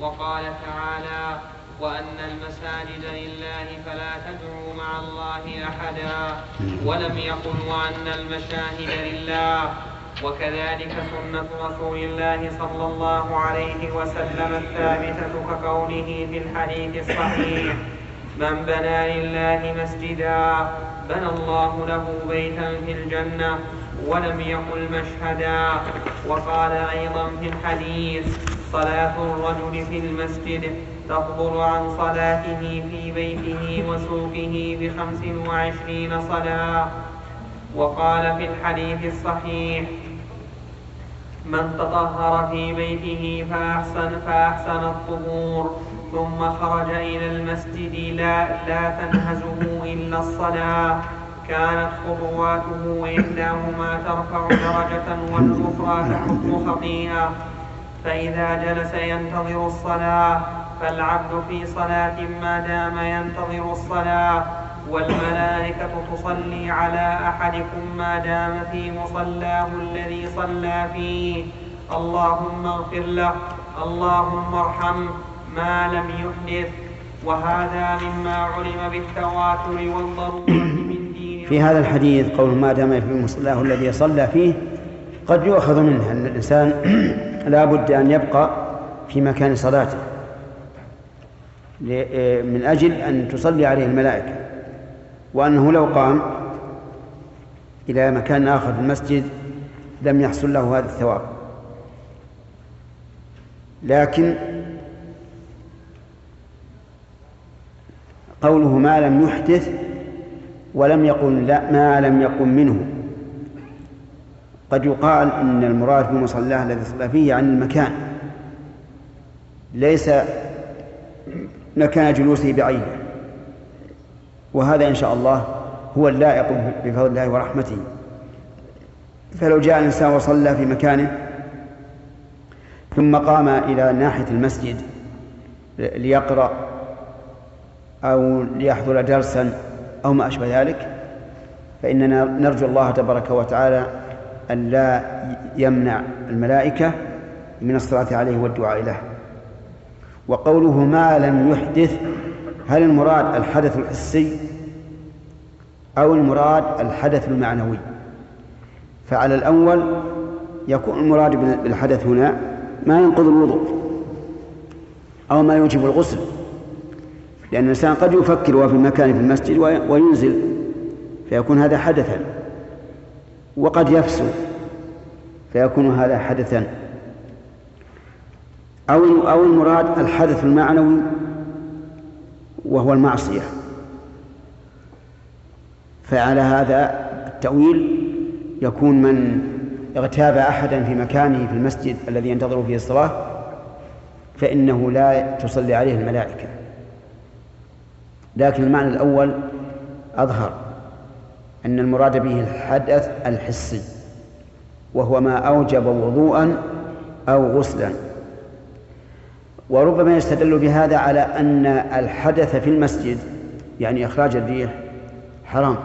وقال تعالى وأن المساجد لله فلا تدعوا مع الله أحدا ولم يقل وأن المشاهد لله. وكذلك سنة رسول الله صلى الله عليه وسلم الثابتة كقوله في الحديث الصحيح من بنى لله مسجدا بنى الله له بيتا في الجنة ولم يقل مشهدا وقال أيضا في الحديث صلاة الرجل في المسجد تفضل عن صلاته في بيته وسوقه بخمس وعشرين صلاة. وقال في الحديث الصحيح من تطهر في بيته فأحسن, فأحسن الطهور ثم خرج إلى المسجد لا, لا تنهزه إلا الصلاة. كانت خطواته إحداهما ترفع درجة والأخرى تحط خطيئة. فإذا جلس ينتظر الصلاة فالعبد في صلاة ما دام ينتظر الصلاة. والملائكة تصلي على أحدكم ما دام في مصلاه الذي صلى فيه. اللهم اغفر له اللهم ارحمه ما لم يحدث. وهذا مما علم بالتواتر والضرورة من دين في هذا الحديث قول ما دام في مصلاه الذي صلى فيه قد يؤخذ منه أن الإنسان لا بد أن يبقى في مكان صلاته. من أجل أن تصلي عليه الملائكة. وأنه لو قام إلى مكان آخر في المسجد لم يحصل له هذا الثواب. لكن قوله ما لم يحدث ولم يقل لا ما لم يقم منه. قد يقال إن المراد بمصلاه الذي صلى فيه عن المكان ليس مكان جلوسه بعينه وهذا إن شاء الله هو اللائق بفضل الله ورحمته. فلو جاء الإنسان وصلى في مكانه ثم قام إلى ناحية المسجد ليقرأ أو ليحضر درسا أو ما أشبه ذلك فإننا نرجو الله تبارك وتعالى أن لا يمنع الملائكة من الصلاة عليه والدعاء له. وقوله ما لم يحدث هل المراد الحدث الحسي أو المراد الحدث المعنوي؟ فعلى الأول يكون المراد بالحدث هنا ما ينقض الوضوء أو ما يوجب الغسل لأن الإنسان قد يفكر وهو في مكان في المسجد وينزل فيكون هذا حدثا. وقد يفسو فيكون هذا حدثا. أو أو المراد الحدث المعنوي وهو المعصية. فعلى هذا التأويل يكون من اغتاب أحدا في مكانه في المسجد الذي ينتظر فيه الصلاة فإنه لا تصلي عليه الملائكة. لكن المعنى الأول أظهر. أن المراد به الحدث الحسي وهو ما أوجب وضوءا أو غسلا. وربما يستدل بهذا على أن الحدث في المسجد يعني إخراج الريح حرام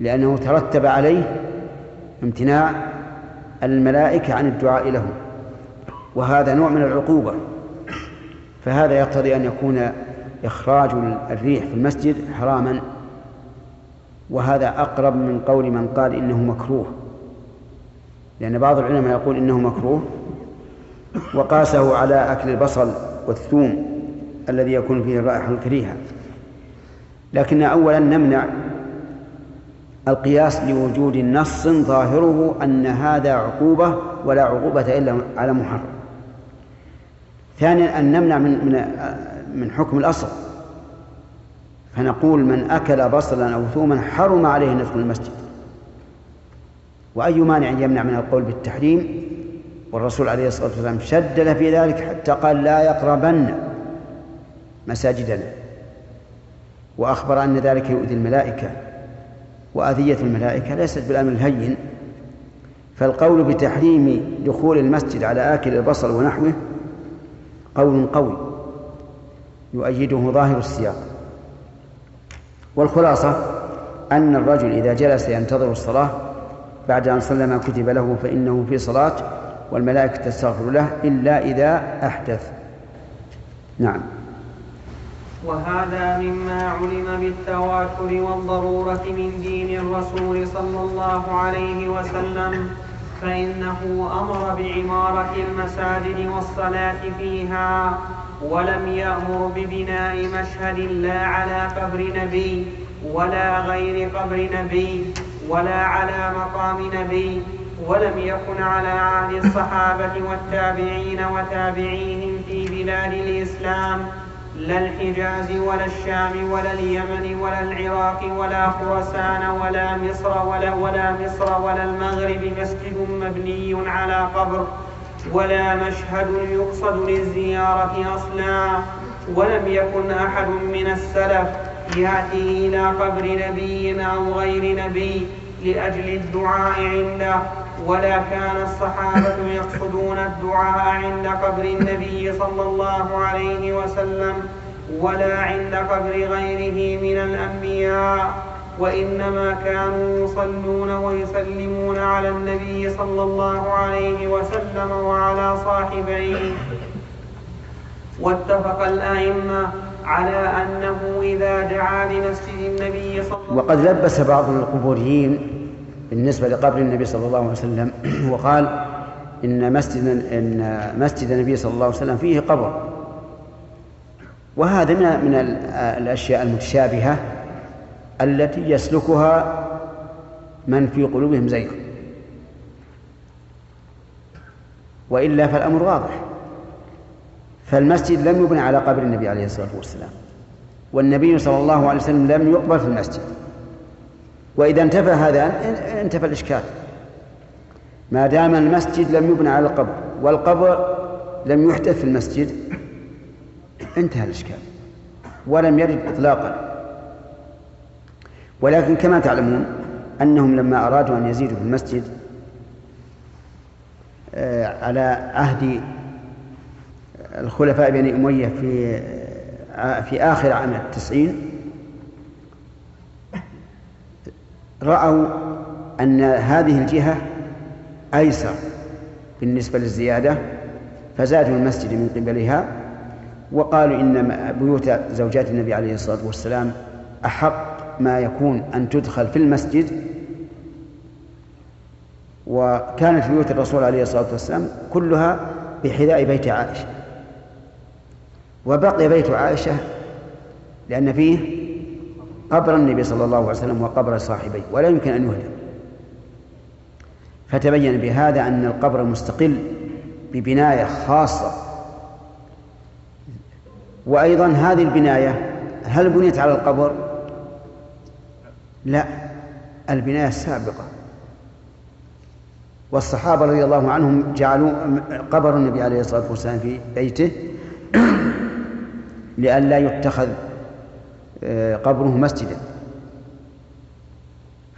لأنه ترتب عليه امتناع الملائكة عن الدعاء له وهذا نوع من العقوبة. فهذا يقتضي أن يكون إخراج الريح في المسجد حراما. وهذا أقرب من قول من قال إنه مكروه. لأن بعض العلماء يقول إنه مكروه وقاسه على أكل البصل والثوم الذي يكون فيه الرائحة الكريهة. لكن أولا نمنع القياس لوجود نص ظاهره أن هذا عقوبة ولا عقوبة إلا على محرم. ثانيا أن نمنع من من من حكم الأصل. فنقول من أكل بصلا أو ثوما حرم عليه أن يدخل المسجد. وأي مانع يمنع من القول بالتحريم؟ والرسول عليه الصلاة والسلام شدد في ذلك حتى قال لا يقربن مساجدنا. وأخبر أن ذلك يؤذي الملائكة. وأذية الملائكة ليست بالأمر الهين. فالقول بتحريم دخول المسجد على آكل البصل ونحوه قول قوي يؤيده ظاهر السياق. والخلاصة أن الرجل إذا جلس ينتظر الصلاة بعد أن صلى ما كتب له فإنه في صلاة والملائكة تستغفر له إلا إذا أحدث. نعم. وهذا مما علم بالتواتر والضرورة من دين الرسول صلى الله عليه وسلم فإنه أمر بعمارة المساجد والصلاة فيها. ولم يأمر ببناء مشهد لا على قبر نبي ولا غير قبر نبي ولا على مقام نبي ولم يكن على عهد الصحابة والتابعين وتابعيهم في بلاد الإسلام لا الحجاز ولا الشام ولا اليمن ولا العراق ولا خرسان ولا مصر ولا ولا مصر ولا المغرب مسجد مبني على قبر ولا مشهد يقصد للزيارة أصلا ولم يكن أحد من السلف يأتي إلى قبر نبي أو غير نبي لأجل الدعاء عنده ولا كان الصحابة يقصدون الدعاء عند قبر النبي صلى الله عليه وسلم ولا عند قبر غيره من الأنبياء. وإنما كانوا يصلون ويسلمون على النبي صلى الله عليه وسلم وعلى صاحبيه. واتفق الأئمة على أنه إذا دعا بمسجد النبي صلى الله عليه وسلم وقد لبس بعض القبوريين بالنسبة لقبر النبي صلى الله عليه وسلم وقال إن مسجد إن مسجد النبي صلى الله عليه وسلم فيه قبر. وهذا من من الأشياء المتشابهة التي يسلكها من في قلوبهم زيغ. وإلا فالأمر واضح. فالمسجد لم يبنى على قبر النبي عليه الصلاة والسلام. والنبي صلى الله عليه وسلم لم يقبر في المسجد. وإذا انتفى هذا انتفى الإشكال. ما دام المسجد لم يبنى على القبر والقبر لم يحدث في المسجد انتهى الإشكال. ولم يرد إطلاقا. ولكن كما تعلمون أنهم لما أرادوا أن يزيدوا في المسجد آه، على عهد الخلفاء بني أمية في آه، في آخر عام التسعين رأوا أن هذه الجهة أيسر بالنسبة للزيادة فزادوا المسجد من قبلها وقالوا إن بيوت زوجات النبي عليه الصلاة والسلام أحق ما يكون أن تدخل في المسجد. وكانت بيوت الرسول عليه الصلاة والسلام كلها بحذاء بيت عائشة. وبقي بيت عائشة لأن فيه قبر النبي صلى الله عليه وسلم وقبر صاحبيه ولا يمكن أن يهدم. فتبين بهذا أن القبر مستقل ببناية خاصة. وأيضا هذه البناية هل بنيت على القبر؟ لا البناية السابقة. والصحابة رضي الله عنهم جعلوا قبر النبي عليه الصلاة والسلام في بيته لئلا يتخذ آه، قبره مسجدا.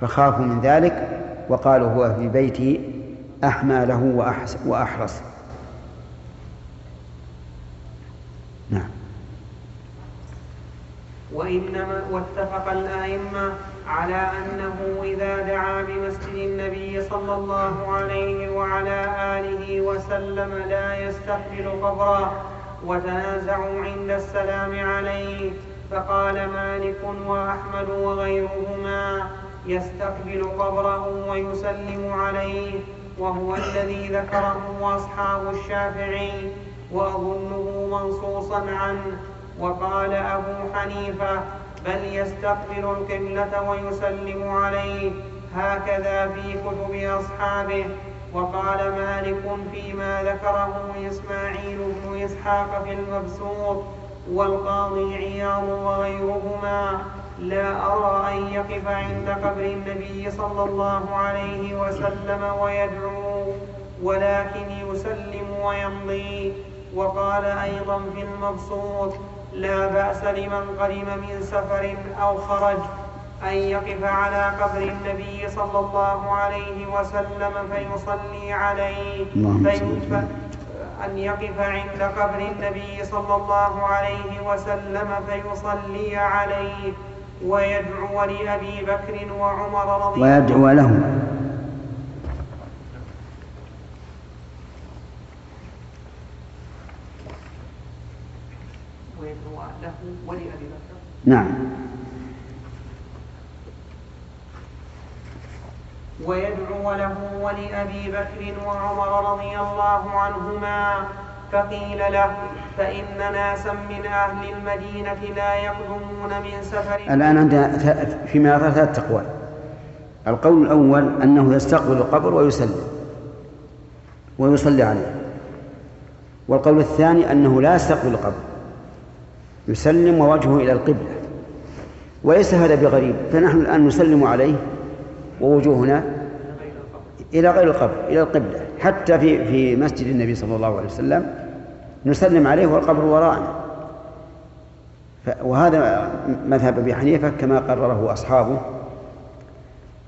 فخافوا من ذلك وقالوا هو في بيتي أحمى له وأحرص. نعم. وإنما واتفق الأئمة على أنه إذا دعا بمسجد النبي صلى الله عليه وعلى آله وسلم لا يستقبل قبره وتنازعوا عند السلام عليه فقال مالك وأحمد وغيرهما يستقبل قبره ويسلم عليه وهو الذي ذكره أصحاب الشافعي وأظنه منصوصا عنه وقال أبو حنيفة بل يستقبل القبلة ويسلم عليه. هكذا في كتب أصحابه. وقال مالك فيما ذكره إسماعيل بن إسحاق في المبسوط. والقاضي عياض وغيرهما. لا أرى أن يقف عند قبر النبي صلى الله عليه وسلم ويدعو ولكن يسلم ويمضي. وقال أيضا في المبسوط لا بأس لمن قدم من سفر أو خرج أن يقف على قبر النبي صلى الله عليه وسلم فيصلي عليه. أن يقف عند قبر النبي صلى الله عليه وسلم فيصلي عليه. ويدعو لأبي بكر وعمر رضي الله ويدعو لهم ويدعو له ولأبي بكر نعم. ويدعو له ولأبي بكر وعمر رضي الله عنهما فقيل له فإن ناسا من أهل المدينة لا يقدمون من سفر. الآن عندنا فيما يظهر ثلاث أقوال القول الأول أنه يستقبل القبر ويسلم. ويصلي عليه. والقول الثاني أنه لا يستقبل القبر. يسلم ووجهه إلى القبلة. وليس هذا بغريب فنحن الآن نسلم عليه ووجوهنا إلى غير القبر إلى القبلة. حتى في في مسجد النبي صلى الله عليه وسلم نسلم عليه والقبر وراءنا. وهذا مذهب أبي حنيفة كما قرره أصحابه.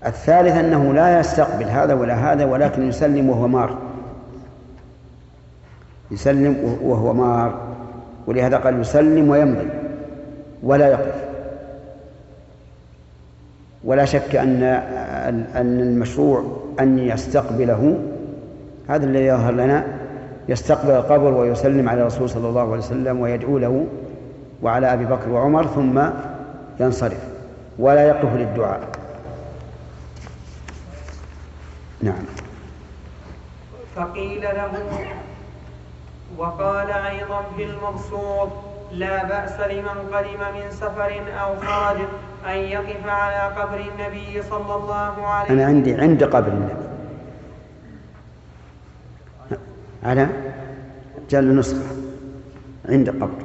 الثالث أنه لا يستقبل هذا ولا هذا ولكن يسلم وهو مار. يسلم وهو مار. ولهذا قال يسلم ويمضي ولا يقف. ولا شك أن أن المشروع أن يستقبله هذا الذي يظهر لنا يستقبل القبر ويسلم على الرسول صلى الله عليه وسلم ويدعو له وعلى أبي بكر وعمر ثم ينصرف ولا يقف للدعاء. نعم. فقيل له وقال أيضا في المبسوط لا بأس لمن قدم من سفر أو خرج أن يقف على قبر النبي صلى الله عليه وسلم أنا عندي عند قبر النبي. على جل نسخة عند قبر.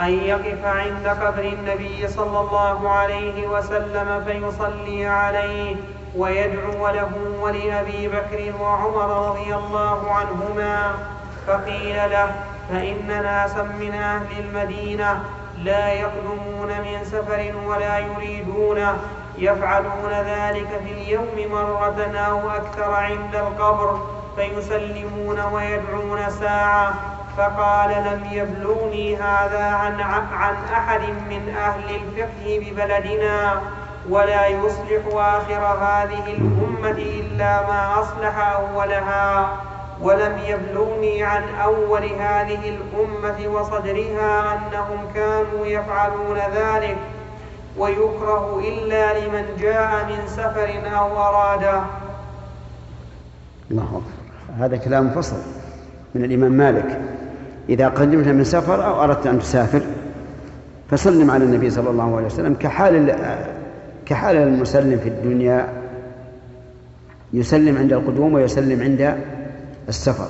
أن يقف عند قبر النبي صلى الله عليه وسلم فيصلي عليه ويدعو له ولأبي بكر وعمر رضي الله عنهما فقيل له فإن ناسا من أهل المدينة لا يقدمون من سفر ولا يريدونه يفعلون ذلك في اليوم مرة أو أكثر عند القبر فيسلمون ويدعون ساعة. فقال لم يبلغني هذا عن عن أحد من أهل الفقه ببلدنا. ولا يصلح آخر هذه الأمة إلا ما أصلح أولها. ولم يبلغني عن أول هذه الأمة وصدرها أنهم كانوا يفعلون ذلك ويكره إلا لمن جاء من سفر أو أراده الله أكبر. هذا كلام فصل من الإمام مالك. إذا قدمت من سفر أو أردت أن تسافر فسلم على النبي صلى الله عليه وسلم كحال كحال المسلم في الدنيا يسلم عند القدوم ويسلم عند السفر.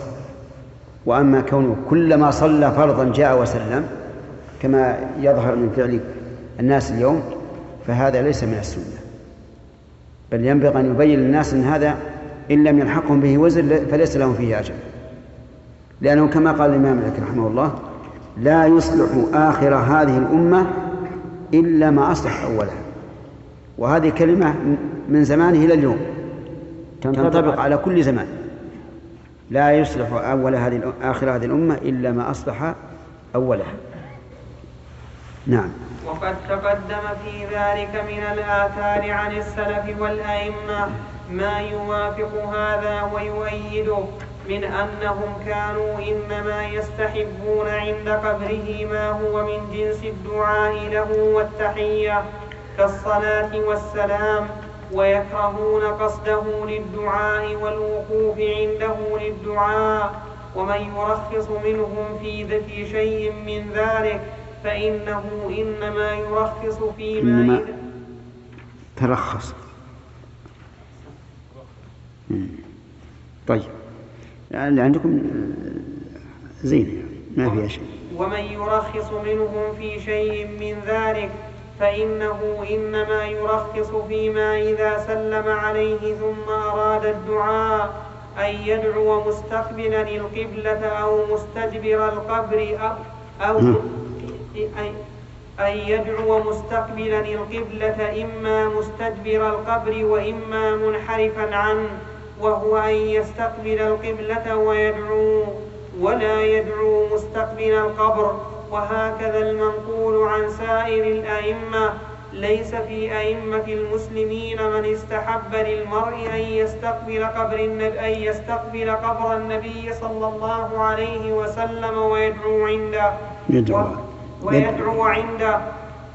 وأما كونه كلما صلى فرضا جاء وسلم كما يظهر من فعل الناس اليوم فهذا ليس من السنة. بل ينبغي أن يبين للناس أن هذا إن لم يلحقهم به وزر فليس لهم فيه أجر. لأنه كما قال الإمام مالك رحمه الله لا يصلح آخر هذه الأمة إلا ما أصلح أولها. وهذه كلمة من زمانه إلى اليوم. تنطبق على كل زمان. لا يصلح أول هذه آخر هذه الأمة إلا ما أصلح أولها. نعم. وقد تقدم في ذلك من الآثار عن السلف والأئمة ما يوافق هذا ويؤيده من أنهم كانوا إنما يستحبون عند قبره ما هو من جنس الدعاء له والتحية. كالصلاة والسلام ويكرهون قصده للدعاء والوقوف عنده للدعاء ومن يرخص منهم في في شيء من ذلك فإنه إنما يرخص فيما إنما ترخص. طيب. اللي عندكم زين ما فيها شيء. ومن يرخص منهم في شيء من ذلك فإنه إنما يرخص فيما إذا سلم عليه ثم أراد الدعاء أن يدعو مستقبلا القبلة أو مستدبر القبر أو, أن يدعو مستقبلا القبلة إما مستدبر القبر وإما منحرفا عنه وهو أن يستقبل القبلة ويدعو ولا يدعو مستقبل القبر. وهكذا المنقول عن سائر الأئمة. ليس في أئمة المسلمين من استحب للمرء أن يستقبل قبر النبي أن يستقبل قبر النبي صلى الله عليه وسلم ويدعو عنده. يدعو. ويدعو عنده.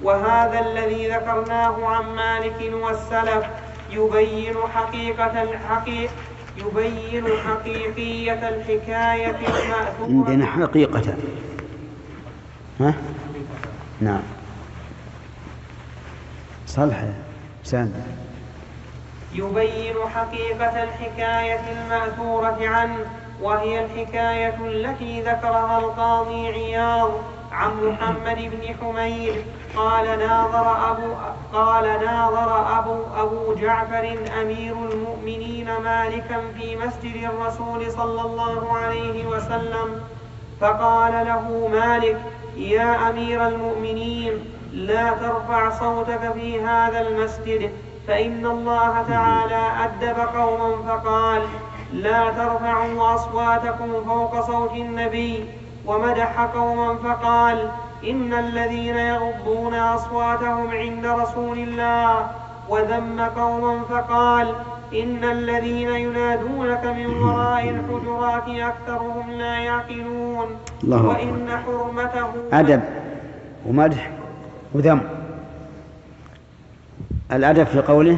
وهذا الذي ذكرناه عن مالك والسلف يبين حقيقة الحقيقة يبين حقيقية الحكاية المأثورة. عندنا حقيقة. ها؟ نعم. صلح سام يبين حقيقة الحكاية المأثورة عنه وهي الحكاية التي ذكرها القاضي عياض عن محمد بن حميد. قال ناظر أبو قال ناظر أبو أبو جعفر أمير المؤمنين مالكا في مسجد الرسول صلى الله عليه وسلم فقال له مالك يا أمير المؤمنين لا ترفع صوتك في هذا المسجد فإن الله تعالى أدب قوما فقال لا ترفعوا أصواتكم فوق صوت النبي ومدح قوما فقال إن الذين يغضون أصواتهم عند رسول الله وذم قوما فقال إن الذين ينادونك من وراء الحجرات أكثرهم لا يعقلون. الله وإن حرمته أدب ومدح وذم. الأدب في قوله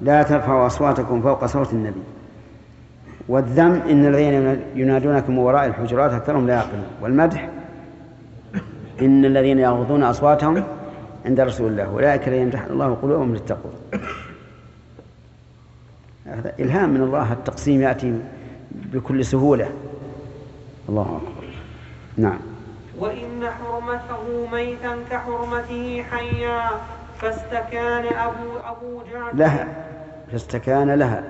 لا ترفعوا أصواتكم فوق صوت النبي. والذم إن الذين ينادونك من وراء الحجرات أكثرهم لا يعقلون. والمدح إن الذين يغضون أصواتهم عند رسول الله. أولئك الذين يمتحن الله قلوبهم للتقوى. هذا إلهام من الله التقسيم يأتي بكل سهولة. الله أكبر. نعم. وإن حرمته ميتا كحرمته حيا فاستكان أبو أبو جعفر. لها. فاستكان لها.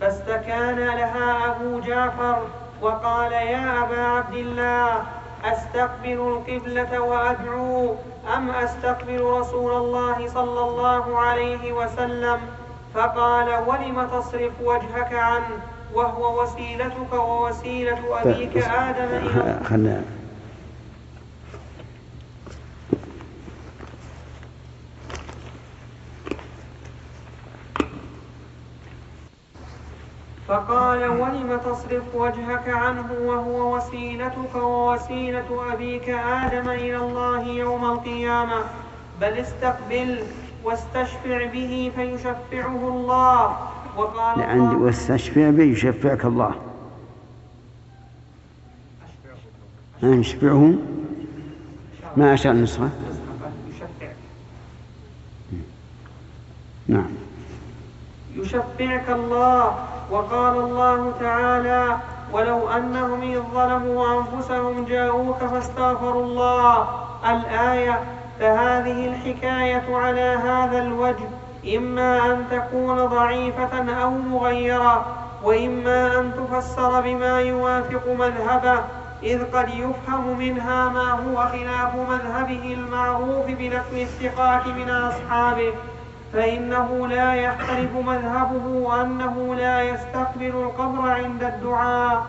فاستكان لها أبو جعفر وقال يا أبا عبد الله أستقبل القبلة وأدعو أم أستقبل رسول الله صلى الله عليه وسلم؟ فقال ولم تصرف وجهك عنه؟ وهو وسيلتك ووسيلة أبيك آدم إلى فقال ولم تصرف وجهك عنه وهو وسيلتك ووسيلة أبيك آدم إلى الله يوم القيامة؟ بل استقبل واستشفع به فيشفعه الله. وقال عندي واستشفع به يشفعك الله. يشفعه؟ ما أشاء النسخة؟ نعم. يشفعك الله. وقال الله تعالى ولو أنهم إذ ظلموا أنفسهم جاءوك فاستغفروا الله. الآية فهذه الحكاية على هذا الوجه إما أن تكون ضعيفة أو مغيرة وإما أن تفسر بما يوافق مذهبه إذ قد يفهم منها ما هو خلاف مذهبه المعروف بنقل الثقات من أصحابه. فإنه لا يختلف مذهبه أنه لا يستقبل القبر عند الدعاء.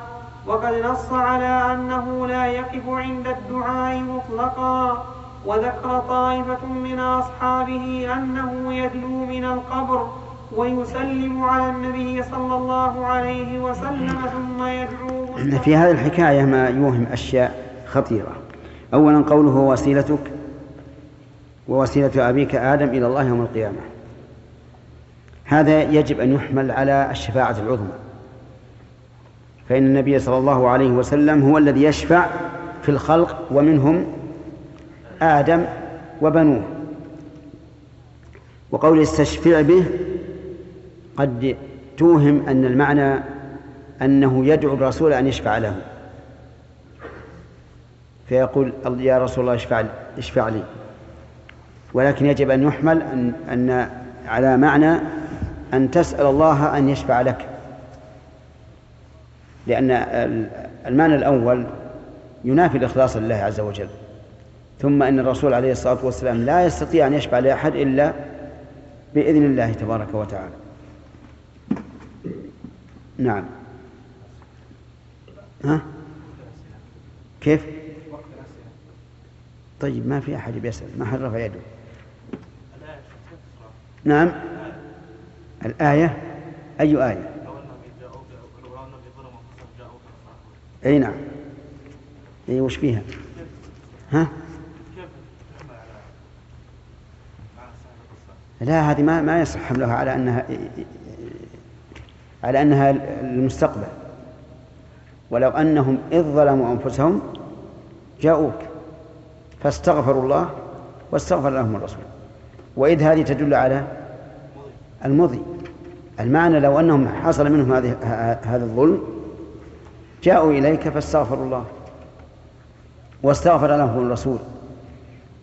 وقد نص على أنه لا يقف عند الدعاء مطلقا. وذكر طائفة من أصحابه أنه يدنو من القبر ويسلم على النبي صلى الله عليه وسلم ثم يدعو في هذه الحكاية ما يوهم أشياء خطيرة. أولا قوله وسيلتك ووسيلة أبيك آدم إلى الله يوم القيامة. هذا يجب أن يحمل على الشفاعة العظمى. فإن النبي صلى الله عليه وسلم هو الذي يشفع في الخلق ومنهم آدم وبنوه. وقول استشفع به قد توهم أن المعنى أنه يدعو الرسول أن يشفع له. فيقول يا رسول الله اشفع اشفع لي. ولكن يجب أن يحمل أن, أن على معنى أن تسأل الله أن يشفع لك. لأن المعنى الأول ينافي الإخلاص لله عز وجل. ثم أن الرسول عليه الصلاة والسلام لا يستطيع أن يشفع لأحد إلا بإذن الله تبارك وتعالى. نعم. ها؟ كيف؟ طيب ما في أحد بيسأل ما حد رفع يده؟ نعم. الآية؟ أي آية؟ أي نعم. أي وش فيها؟ ها؟ لا هذه ما ما يصح حملها على انها على أنها المستقبل. ولو أنهم إذ ظلموا أنفسهم جاءوك فاستغفروا الله واستغفر لهم الرسول. وإذ هذه تدل على المضي. المعنى لو أنهم حصل منهم هذه هذا الظلم جاءوا إليك فاستغفروا الله واستغفر لهم الرسول.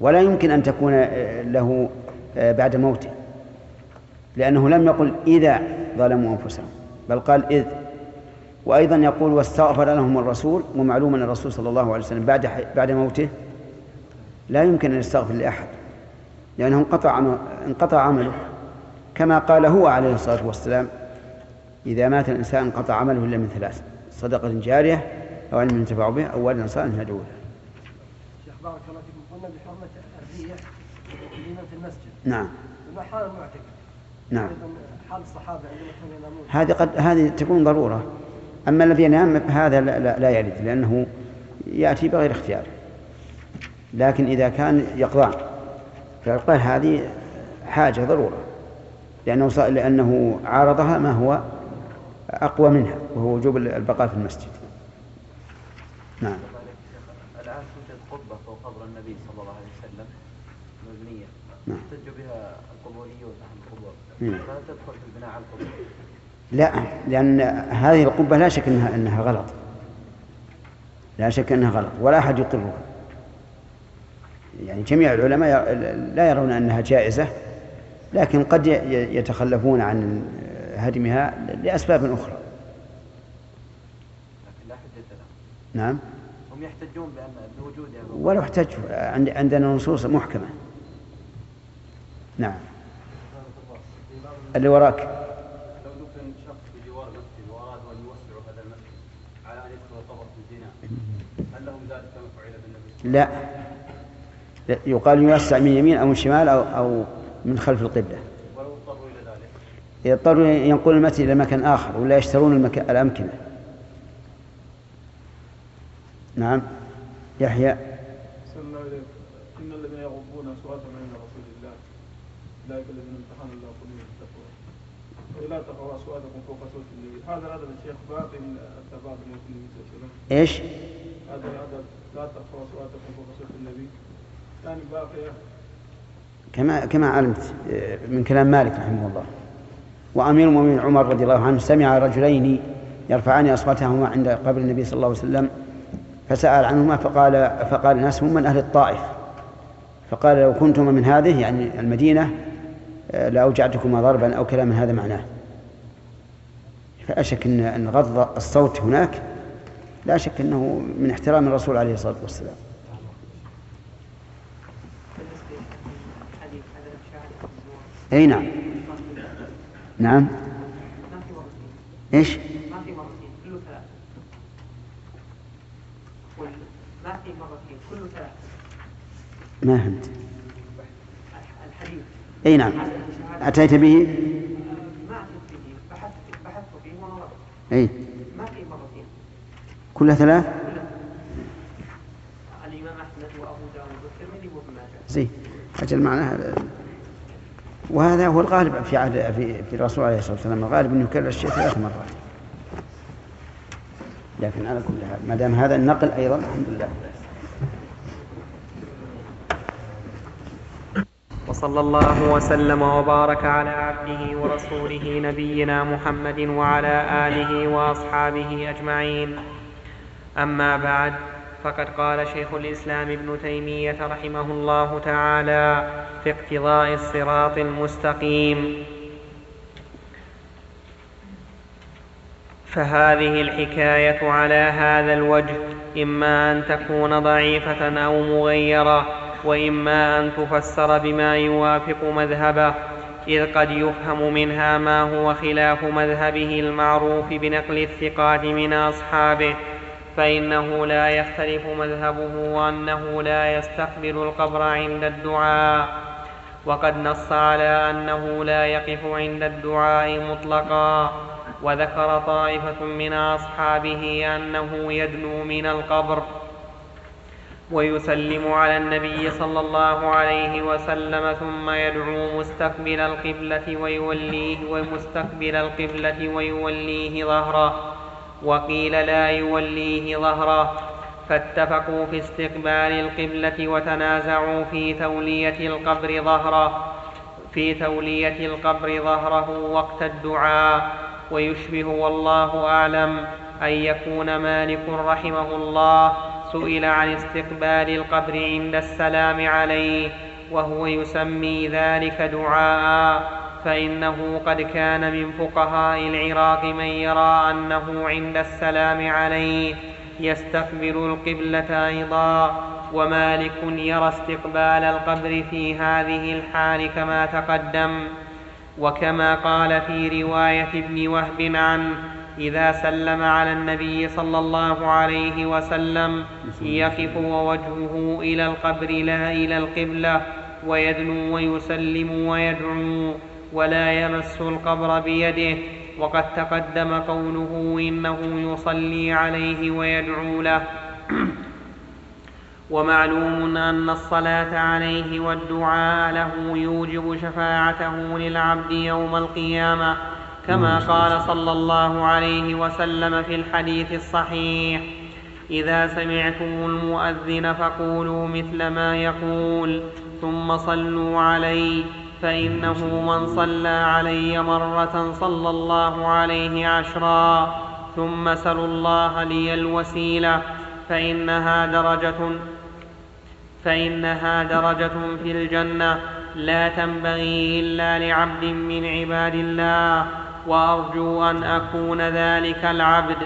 ولا يمكن أن تكون له بعد موته لأنه لم يقل إذا ظلموا أنفسهم بل قال إذ. وأيضا يقول واستغفر لهم الرسول ومعلوم أن الرسول صلى الله عليه وسلم بعد بعد موته لا يمكن أن يستغفر لأحد لأنه انقطع انقطع عمله. كما قال هو عليه الصلاة والسلام إذا مات الإنسان انقطع عمله إلا من ثلاث صدقة جارية أو علم ينتفع به أو ولد صالح يدعو له. شيخ بارك الله فيكم قلنا بحرمة الريح في المسجد. نعم. ما حال المعتكف. نعم. حال الصحابة عندما كانوا ينامون. هذه قد هذه تكون ضرورة. أما الذي ينام هذا لا, لا, لا يرد لأنه يأتي بغير اختيار. لكن إذا كان يقظان فالقاه هذه حاجة ضرورة لأنه لأنه عارضها ما هو أقوى منها وهو وجوب البقاء في المسجد. نعم. الآن توجد قبة فوق قبر النبي صلى الله عليه وسلم مبنية. نعم. يحتج بها القبوريون أهل القبور. نعم. فهل تدخل في البناء على القبور؟ لا لأن هذه القبة لا شك أنها أنها غلط. لا شك أنها غلط ولا أحد يقرها. يعني جميع العلماء لا يرون أنها جائزة. لكن قد يتخلفون عن هدمها لأسباب أخرى. لكن لا حجة لهم. نعم. هم يحتجون بأن بوجودها ولو احتجوا عندنا نصوص محكمة. نعم. اللي وراك. لو دفن شخص بجوار مسجد وأراد أن يوسعوا هذا المسجد على ان يدخل قبر في الزنا هل لهم ذلك كما فعل بالنبي لا. يقال يوسع من يمين أو من شمال أو, أو من خلف القبلة. يضطروا ينقلون المسجد إلى مكان آخر ولا يشترون المكان الأمكنة. نعم. يحيى. إن الذين يغضون أصواتهم عند رسول الله أولئك الذين امتحن الله قلوبهم بالتقوى ولا ترفعوا أصواتكم فوق صوت النبي هذا الأدب الشيخ باقي من عليه وسلم إيش؟ هذا الأدب لا ترفعوا أصواتكم فوق صوت النبي. يعني باقية كما كما علمت من كلام مالك رحمه الله. وأمير المؤمنين عمر رضي الله عنه سمع رجلين يرفعان أصواتهما عند قبر النبي صلى الله عليه وسلم فسأل عنهما فقال فقال الناس هم من أهل الطائف. فقال لو كنتما من هذه يعني المدينة لأوجعتكما ضربا أو كلام هذا معناه. فلا شك أن أن غض الصوت هناك لا شك أنه من احترام الرسول عليه الصلاة والسلام. أي نعم. نعم. إيش؟ ما في مرتين كله ثلاث ما في مرتين كله ثلاث ما فهمت. الحديث أي نعم. أتيت به؟ ما أتيت به بحثت بحثت فيه ونظرت أي. ما في مرتين كلها ثلاث؟ الإمام أحمد وأبو داود والترمذي وابن ماجه. زين. أجل معناها وهذا هو الغالب في عهد في, في الرسول عليه الصلاة والسلام. الغالب أنه يكرر الشيء ثلاث مرات. لكن على كل حال ما دام هذا النقل أيضا الحمد لله. وصلى الله وسلم وبارك على عبده ورسوله نبينا محمد وعلى آله وأصحابه أجمعين. أما بعد فقد قال شيخ الإسلام ابن تيمية رحمه الله تعالى في اقتضاء الصراط المستقيم. فهذه الحكاية على هذا الوجه إما أن تكون ضعيفة أو مغيرة وإما أن تفسر بما يوافق مذهبه إذ قد يفهم منها ما هو خلاف مذهبه المعروف بنقل الثقات من أصحابه. فإنه لا يختلف مذهبه وأنه لا يستقبل القبر عند الدعاء. وقد نص على أنه لا يقف عند الدعاء مطلقا. وذكر طائفة من أصحابه أنه يدنو من القبر ويسلم على النبي صلى الله عليه وسلم ثم يدعو مستقبل القبلة ويوليه ومستقبل القبلة ويوليه ظهره. وقيل لا يوليه ظهره. فاتفقوا في استقبال القبلة وتنازعوا في تولية القبر ظهره. في تولية القبر ظهره وقت الدعاء. ويشبه والله أعلم أن يكون مالك رحمه الله سئل عن استقبال القبر عند السلام عليه وهو يسمي ذلك دعاء. فإنه قد كان من فقهاء العراق من يرى أنه عند السلام عليه يستقبل القبلة أيضا. ومالك يرى استقبال القبر في هذه الحال كما تقدم. وكما قال في رواية ابن وهب عنه إذا سلم على النبي صلى الله عليه وسلم يقف ووجهه إلى القبر لا إلى القبلة ويدنو ويسلم ويدعو. ولا يمس القبر بيده. وقد تقدم قوله إنه يصلي عليه ويدعو له. ومعلوم أن الصلاة عليه والدعاء له يوجب شفاعته للعبد يوم القيامة كما قال صلى الله عليه وسلم في الحديث الصحيح إذا سمعتم المؤذن فقولوا مثل ما يقول ثم صلوا عليه فإنه من صلى علي مرة صلى الله عليه عشرا ثم سلوا الله لي الوسيلة فإنها درجة فإنها درجة في الجنة لا تنبغي إلا لعبد من عباد الله وأرجو أن أكون ذلك العبد.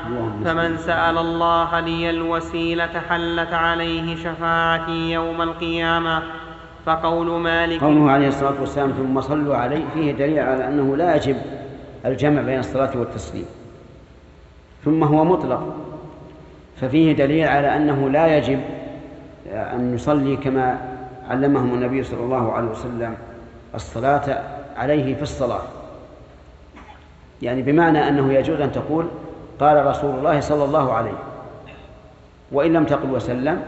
فمن سأل الله لي الوسيلة حلت عليه شفاعتي يوم القيامة فقول مالك قوله عليه الصلاة والسلام ثم صلوا عليه فيه دليل على أنه لا يجب الجمع بين الصلاة والتسليم. ثم هو مطلق ففيه دليل على أنه لا يجب أن نصلي كما علمهم النبي صلى الله عليه وسلم الصلاة عليه في الصلاة. يعني بمعنى أنه يجوز أن تقول قال رسول الله صلى الله عليه وإن لم تقل وسلم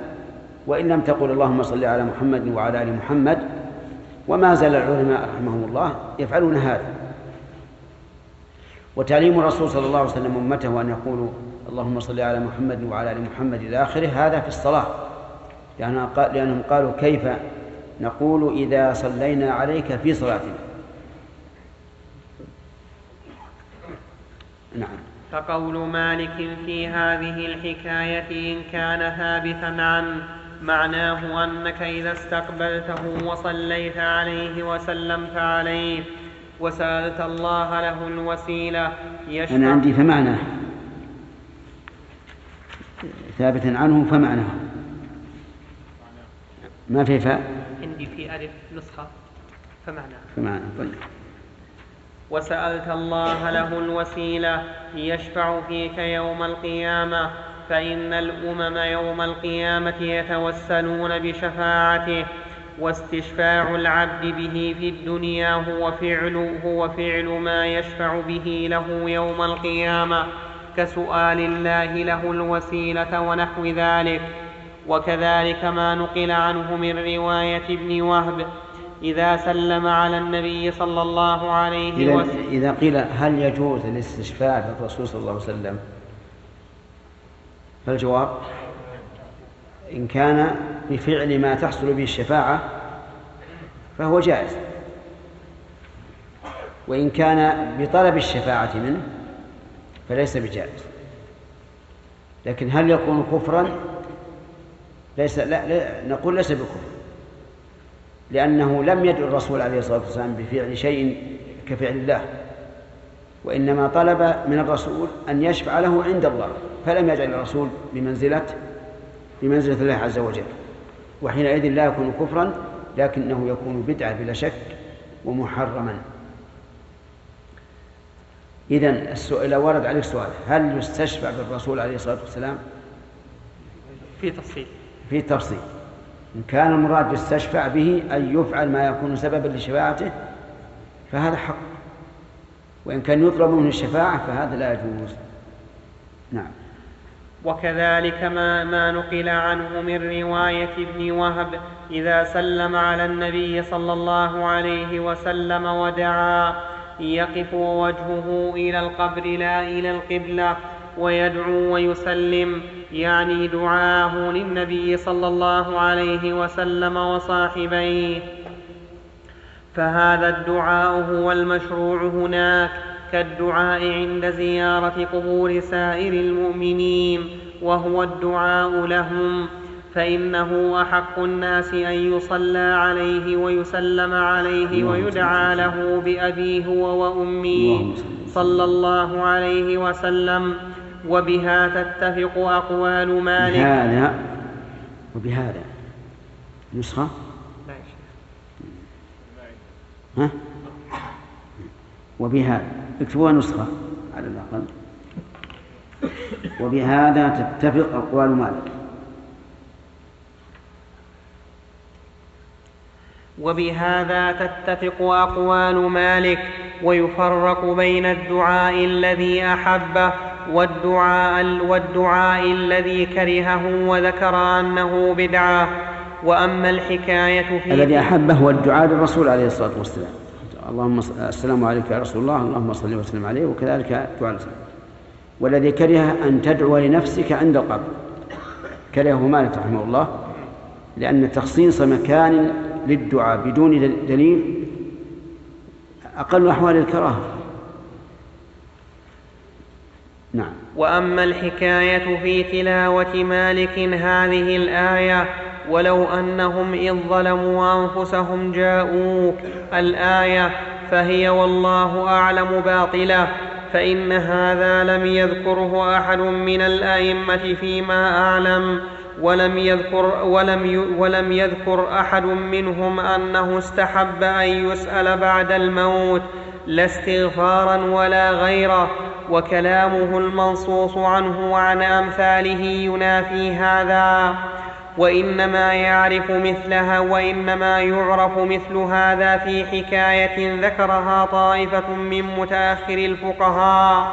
وإن لم تقل اللهم صل على محمد وعلى آل محمد وما زال العلماء رحمهم الله يفعلون هذا. وتعليم الرسول صلى الله عليه وسلم أمته أن يقولوا اللهم صل على محمد وعلى آل محمد إلى آخره هذا في الصلاة. لأنهم قالوا كيف نقول إذا صلينا عليك في صلاتنا. نعم. فقول مالك في هذه الحكاية إن كان ثابتا عنه معناه أنك إذا استقبلته وصليت عليه وسلمت عليه وسألت الله له الوسيلة يشفع. أنا عندي فمعناه ثابتا عنه فمعناه ما في فاء؟ عندي في ألف نسخة فمعناه فمعناه طيب. وسألت الله له الوسيلة يشفع فيك يوم القيامة. فإن الأمم يوم القيامة يتوسلون بشفاعته واستشفاع العبد به في الدنيا هو فعل هو فعل ما يشفع به له يوم القيامة كسؤال الله له الوسيلة ونحو ذلك. وكذلك ما نقل عنه من رواية ابن وهب إذا سلم على النبي صلى الله عليه وسلم. إذا قيل هل يجوز الاستشفاع بالرسول صلى الله عليه وسلم؟ فالجواب إن كان بفعل ما تحصل به الشفاعة فهو جائز. وإن كان بطلب الشفاعة منه فليس بجائز. لكن هل يكون كفرا؟ ليس لا, لا نقول ليس بكفر. لأنه لم يدعو الرسول عليه الصلاة والسلام بفعل شيء كفعل الله. وإنما طلب من الرسول أن يشفع له عند الله فلم يجعل الرسول بمنزلة بمنزلة الله عز وجل. وحينئذ لا يكون كفرا لكنه يكون بدعة بلا شك ومحرما. إذا السؤال ورد عليك سؤال هل يستشفع بالرسول عليه الصلاة والسلام؟ في تفصيل. في تفصيل. إن كان المراد يستشفع به أن يفعل ما يكون سببا لشفاعته فهذا حق. وإن كان يطلب منه الشفاعة فهذا لا يجوز. نعم. وكذلك ما, ما نقل عنه من رواية ابن وهب إذا سلم على النبي صلى الله عليه وسلم ودعا يقف وجهه إلى القبر لا إلى القبلة ويدعو ويسلم يعني دعاه للنبي صلى الله عليه وسلم وصاحبيه. فهذا الدعاء هو المشروع هناك كالدعاء عند زيارة قبور سائر المؤمنين وهو الدعاء لهم. فإنه أحق الناس أن يصلى عليه ويسلم عليه ويدعى له بأبيه هو وأمي صلى الله عليه وسلم. وبها تتفق أقوال مالك. بهذا وبهذا. نسخة؟ ها؟ وبهذا اكتبوها نسخة على الأقل. وبهذا تتفق أقوال مالك. وبهذا تتفق أقوال مالك ويفرق بين الدعاء الذي أحبه والدعاء, والدعاء الذي كرهه وذكر أنه بدعة. وأما الحكاية في الذي أحبه هو الدعاء للرسول عليه الصلاة والسلام. اللهم السلام عليك يا رسول الله اللهم صل وسلم عليه وكذلك دعاء الإسلام والذي كره أن تدعو لنفسك عند القبر. كرهه مالك رحمه الله لأن تخصيص مكان للدعاء بدون دليل أقل أحوال الكراهة. نعم. وأما الحكاية في تلاوة مالك هذه الآية ولو أنهم إذ ظلموا أنفسهم جاءوك الآية فهي والله أعلم باطلة فإن هذا لم يذكره أحد من الأئمة فيما أعلم ولم يذكر ولم ولم يذكر أحد منهم أنه استحب أن يسأل بعد الموت لا استغفارا ولا غيره وكلامه المنصوص عنه وعن أمثاله ينافي هذا. وإنما يعرف مثلها وإنما يعرف مثل هذا في حكاية ذكرها طائفة من متأخر الفقهاء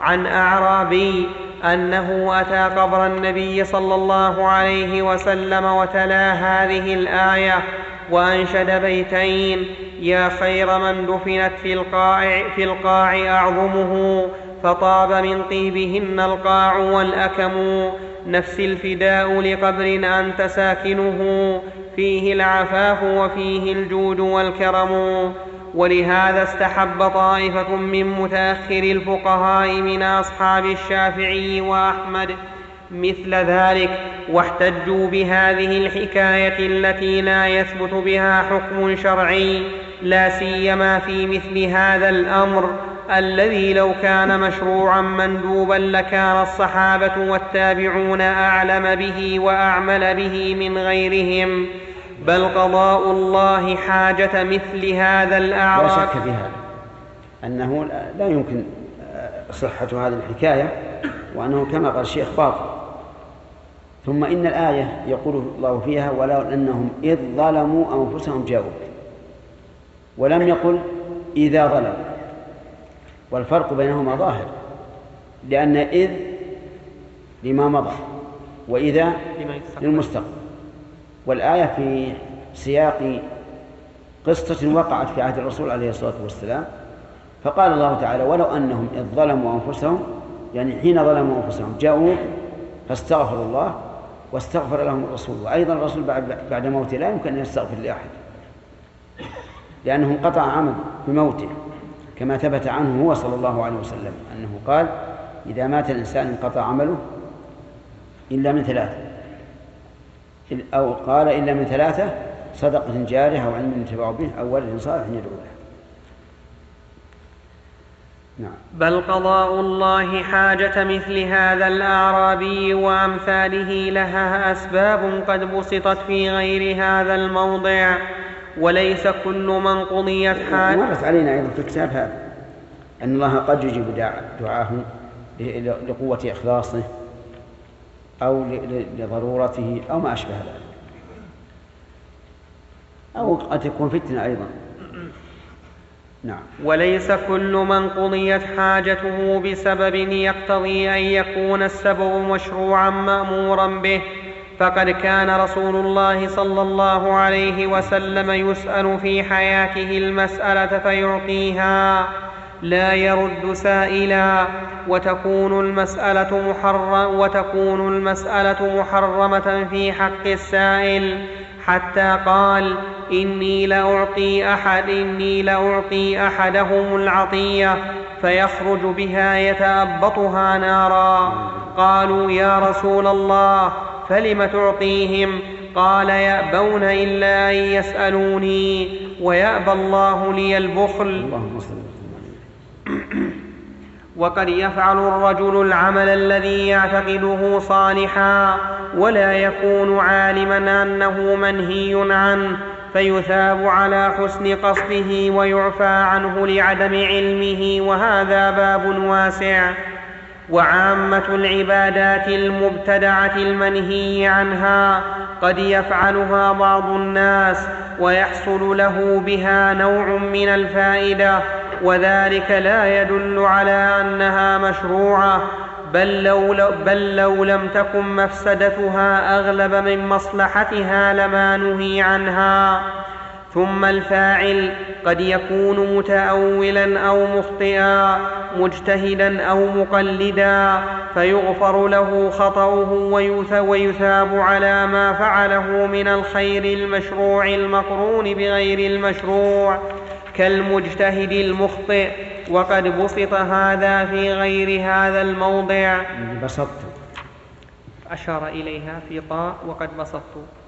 عن أعرابي أنه أتى قبر النبي صلى الله عليه وسلم وتلا هذه الآية وأنشد بيتين يا خير من دفنت في القاع, في القاع أعظمه فطاب من طيبهن القاع والأكم نفس الفداء لقبر أنت ساكنه فيه العفاف وفيه الجود والكرم. ولهذا استحب طائفة من متأخر الفقهاء من أصحاب الشافعي وأحمد مثل ذلك واحتجوا بهذه الحكاية التي لا يثبت بها حكم شرعي. لا سيما في مثل هذا الأمر الذي لو كان مشروعا مندوبا لكان الصحابة والتابعون أعلم به وأعمل به من غيرهم. بل قضاء الله حاجة مثل هذا الأعراب لا شك في هذا. أنه لا يمكن صحة هذه الحكاية وأنه كما قال الشيخ باطل ثم إن الآية يقول الله فيها ولو أنهم إذ ظلموا أنفسهم جاءوك ولم يقل إذا ظلموا والفرق بينهما ظاهر لأن إذ لما مضى وإذا للمستقبل. والآية في سياق قصة وقعت في عهد الرسول عليه الصلاة والسلام فقال الله تعالى ولو أنهم إذ ظلموا أنفسهم يعني حين ظلموا أنفسهم جاءوا فاستغفروا الله واستغفر لهم الرسول. وأيضا الرسول بعد, بعد موته لا يمكن أن يستغفر لأحد. لأنه انقطع عمل بموته كما ثبت عنه هو صلى الله عليه وسلم أنه قال إذا مات الإنسان انقطع عمله إلا من ثلاثة أو قال إلا من ثلاثة صدقة جارية أو علم ينتفع به أو ولد صالح يدعو له نعم. بل قضاء الله حاجة مثل هذا الأعرابي وأمثاله لها أسباب قد بسطت في غير هذا الموضع وليس كل من قضيت حاجة مرت علينا أيضا في الكتاب هذا أن الله قد يجيب دعاه لقوة إخلاصه أو لضرورته أو ما أشبه ذلك. أو قد تكون فتنة أيضا. نعم. وليس كل من قضيت حاجته بسبب يقتضي أن يكون السبب مشروعا مامورا به. فقد كان رسول الله صلى الله عليه وسلم يسأل في حياته المسألة فيعطيها. لا يرد سائلا. وتكون المسألة محرم وتكون المسألة محرمة في حق السائل. حتى قال إني لأعطي أحد إني لأعطي أحدهم العطية فيخرج بها يتأبطها نارا. قالوا يا رسول الله فلم تعطيهم؟ قال يأبون إلا أن يسألوني ويأبى الله لي البخل. وقد يفعل الرجل العمل الذي يعتقده صالحا ولا يكون عالما أنه منهي عنه فيثاب على حسن قصده ويعفى عنه لعدم علمه وهذا باب واسع. وعامة العبادات المبتدعة المنهي عنها قد يفعلها بعض الناس ويحصل له بها نوع من الفائدة وذلك لا يدل على أنها مشروعة بل لو, بل لو لم تكن مفسدتها أغلب من مصلحتها لما نهي عنها. ثم الفاعل قد يكون متاولا أو مخطئا مجتهدا أو مقلدا فيغفر له خطأه ويثاب على ما فعله من الخير المشروع المقرون بغير المشروع كالمجتهد المخطئ. وقد بسط هذا في غير هذا الموضع. بسطت. أشار إليها في طاء وقد بسطت.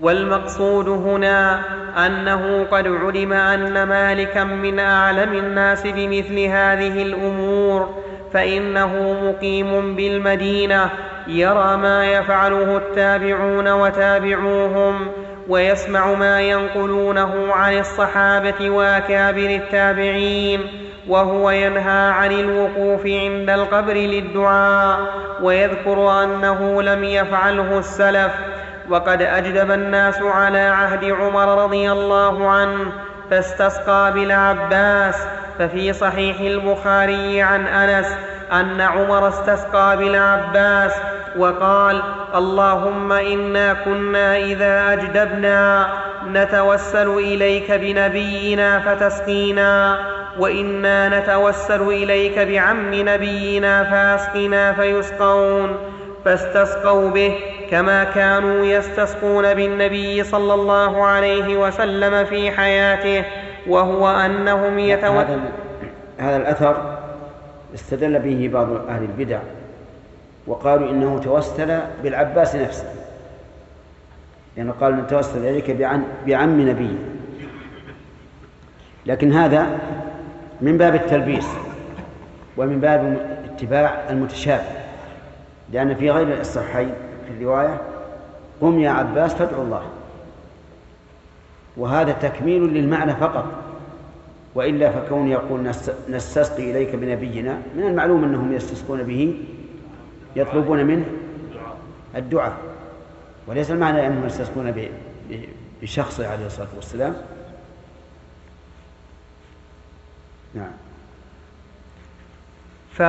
والمقصود هنا أنه قد علم أن مالكا من أعلم الناس بمثل هذه الأمور فإنه مقيم بالمدينة يرى ما يفعله التابعون وتابعوهم ويسمع ما ينقلونه عن الصحابة وأكابر التابعين وهو ينهى عن الوقوف عند القبر للدعاء ويذكر أنه لم يفعله السلف وقد أجدب الناس على عهد عمر رضي الله عنه فاستسقى بالعباس ففي صحيح البخاري عن أنس أن عمر استسقى بالعباس وقال اللهم إنا كنا إذا أجدبنا نتوسل إليك بنبينا فتسقينا وإنا نتوسل إليك بعم نبينا فأسقنا فيسقون. فاستسقوا به كما كانوا يستسقون بالنبي صلى الله عليه وسلم في حياته وهو أنهم يتوسلون هذا هذا الأثر استدل به بعض أهل البدع وقالوا إنه توسل بالعباس نفسه لأنه يعني قال نتوسل إليك بعم, بعم نبيه. لكن هذا من باب التلبيس ومن باب اتباع المتشابه. لأن في غير الصحيحين في الرواية قم يا عباس فادعو الله. وهذا تكميل للمعنى فقط. وإلا فكون يقول نستسقي إليك بنبينا من المعلوم أنهم يستسقون به يطلبون منه الدعاء. وليس المعنى أنهم يستسقون بشخصه عليه الصلاة والسلام. نعم. ف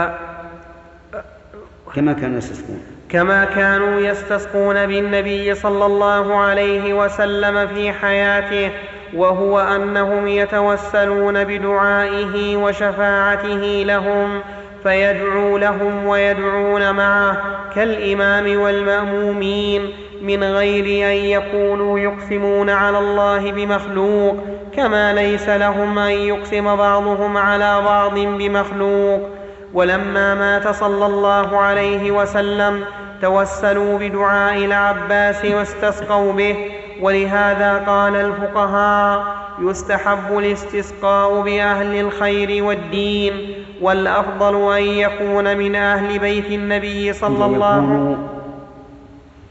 كما كانوا يستسقون. كما كانوا يستسقون بالنبي صلى الله عليه وسلم في حياته وهو أنهم يتوسلون بدعائه وشفاعته لهم فيدعو لهم ويدعون معه كالإمام والمأمومين من غير أن يكونوا يقسمون على الله بمخلوق كما ليس لهم أن يقسم بعضهم على بعض بمخلوق. ولما مات صلى الله عليه وسلم توسلوا بدعاء العباس واستسقوا به ولهذا قال الفقهاء يستحب الاستسقاء بأهل الخير والدين والأفضل أن يكون من أهل بيت النبي صلى الله عليه وسلم.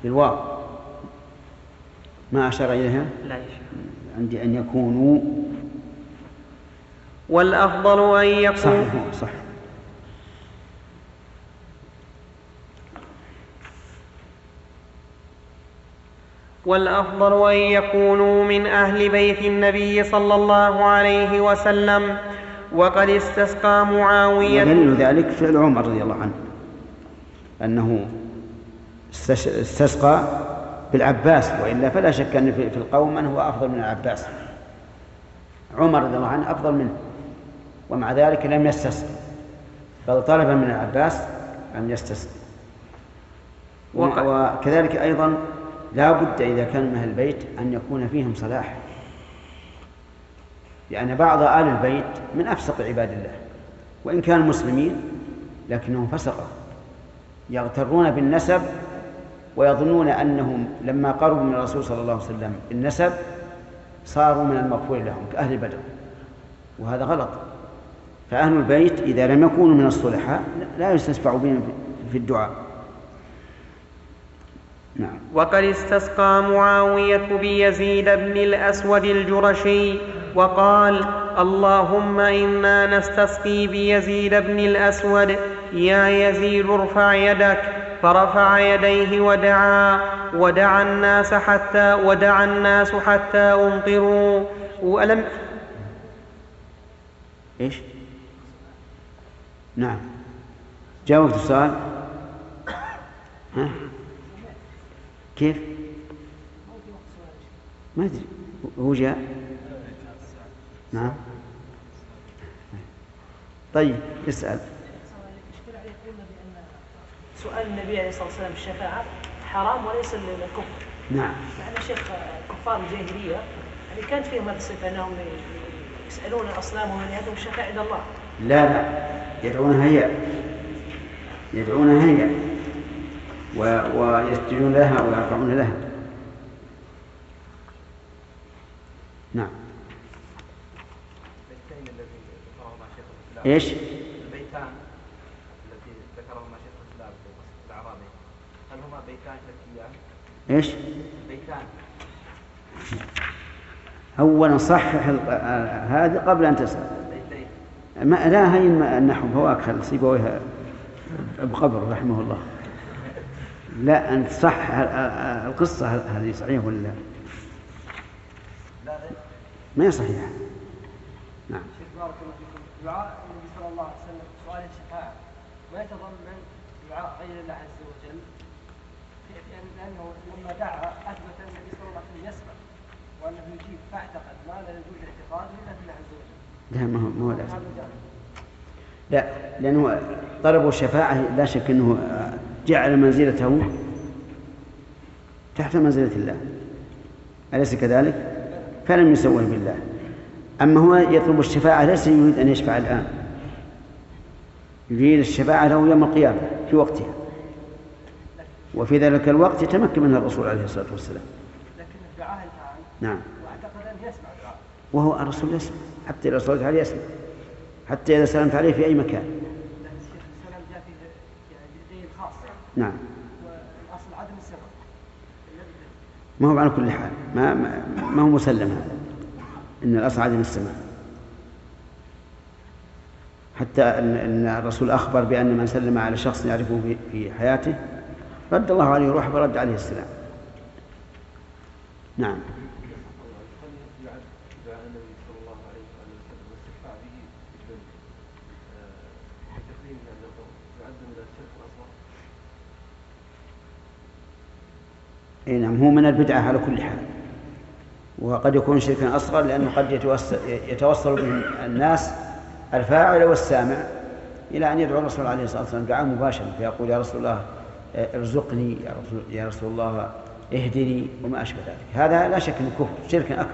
بالواو. ما أشار إليها؟ لا عندي أن يكونوا والأفضل أن يكون صح صح والأفضل أن يكونوا من أهل بيت النبي صلى الله عليه وسلم. وقد استسقى معاوية. ودليل ذلك فعل عمر رضي الله عنه أنه استسقى بالعباس وإلا فلا شك أن في القوم من هو أفضل من العباس. عمر رضي الله عنه أفضل منه ومع ذلك لم يستسق بل طلب من العباس أن يستسق وق- وكذلك أيضا لا بد إذا كان من أهل البيت أن يكون فيهم صلاح. لأن بعض ال البيت من أفسق عباد الله وإن كانوا مسلمين لكنهم فسقه يغترون بالنسب ويظنون أنهم لما قربوا من الرسول صلى الله عليه وسلم بالنسب صاروا من المغفور لهم كأهل بدر وهذا غلط. فأهل البيت إذا لم يكونوا من الصلحاء لا يستشفع بهم في الدعاء. نعم. وقد استسقى معاوية بيزيد بن الأسود الجرشي وقال اللهم إنا نستسقي بيزيد بن الأسود. يا يزيد ارفع يدك. فرفع يديه ودعا ودعا الناس حتى ودعا الناس حتى أمطروا. ولم إيش؟ نعم. جاوبت السؤال. ها؟ كيف؟ ما أدري. هو جاء؟ نعم. طيب بأن سؤال النبي عليه الصلاة والسلام الشفاعة حرام وليس للكفر. نعم. مع أن شيخ كفار الجاهلية يعني كانت فيهم هذه الصفة أنهم يسألون أصنامهم أن يأتوا الشفاعة عند الله. لا لا. يدعونها هي. يدعونها هي. ويسجدون لها ويرفعون لها. نعم. البيتين الذي ذكرهما شيخ الإسلام. إيش؟ البيتان التي ذكرهما شيخ الإسلام في قصه الأعرابي. هل هما بيتان شركيان؟ إيش؟ بيتان اولا صحح هذا قبل أن تسأل. ما لا هي النحو فواك خل سيبويها بقبر رحمه الله. لا أن تصحح ال- ال- القصة هذه صحيحة ولا لا؟ ما هي صحيحة. نعم. شيخ بارك الله فيكم دعاء النبي صلى الله عليه وسلم سؤال الشفاعة ما يتضمن دعاء غير الله عز وجل؟ لأنه لما دعا أثبت أن النبي صلى الله عليه وسلم يسمع وأنه يجيب فاعتقد ما لا يجوز الاعتقاد إلا بالله عز وجل. لا ما هو ما هو لا. لأنه طلبوا الشفاعة لا شك أنه جعل منزلته تحت منزلة الله. أليس كذلك؟ فلم يسوه بالله. أما هو يطلب الشفاعة ليس يريد أن يشفع الآن. يريد الشفاعة له يوم القيامة في وقتها. وفي ذلك الوقت يتمكن منها الرسول عليه الصلاة والسلام. لكن دعاه الآن نعم. واعتقد أن يسمع دعاء وهو الرسول يسمع حتى إذا صليت عليه يسمع. حتى إذا سلمت عليه في أي مكان لأن الشيخ السلام جاء فيه يعني دليل خاص نعم. والأصل عدم السمع ما هو على كل حال ما ما, هو مسلم هذا؟ إن الأصل عدم السماع. حتى إن الرسول أخبر بأن من سلم على شخص يعرفه في- في حياته رد الله عليه روحه ورد عليه السلام. نعم يعد دعاء النبي صلى الله عليه وآله وسلم والاستشفاع به جدا بتقديم هذا القول يعد من الشرك الأصغر إي نعم هو من البدعة على كل حال. وقد يكون شركا أصغر لأنه قد يتوصل, يتوصل به الناس الفاعل والسامع إلى أن يدعو الرسول عليه الصلاة والسلام دعاء مباشرا فيقول يا رسول الله ارزقني يا رسول, يا رسول الله اهدني وما أشبه ذلك. هذا لا شك إنه كفر شرك أكبر.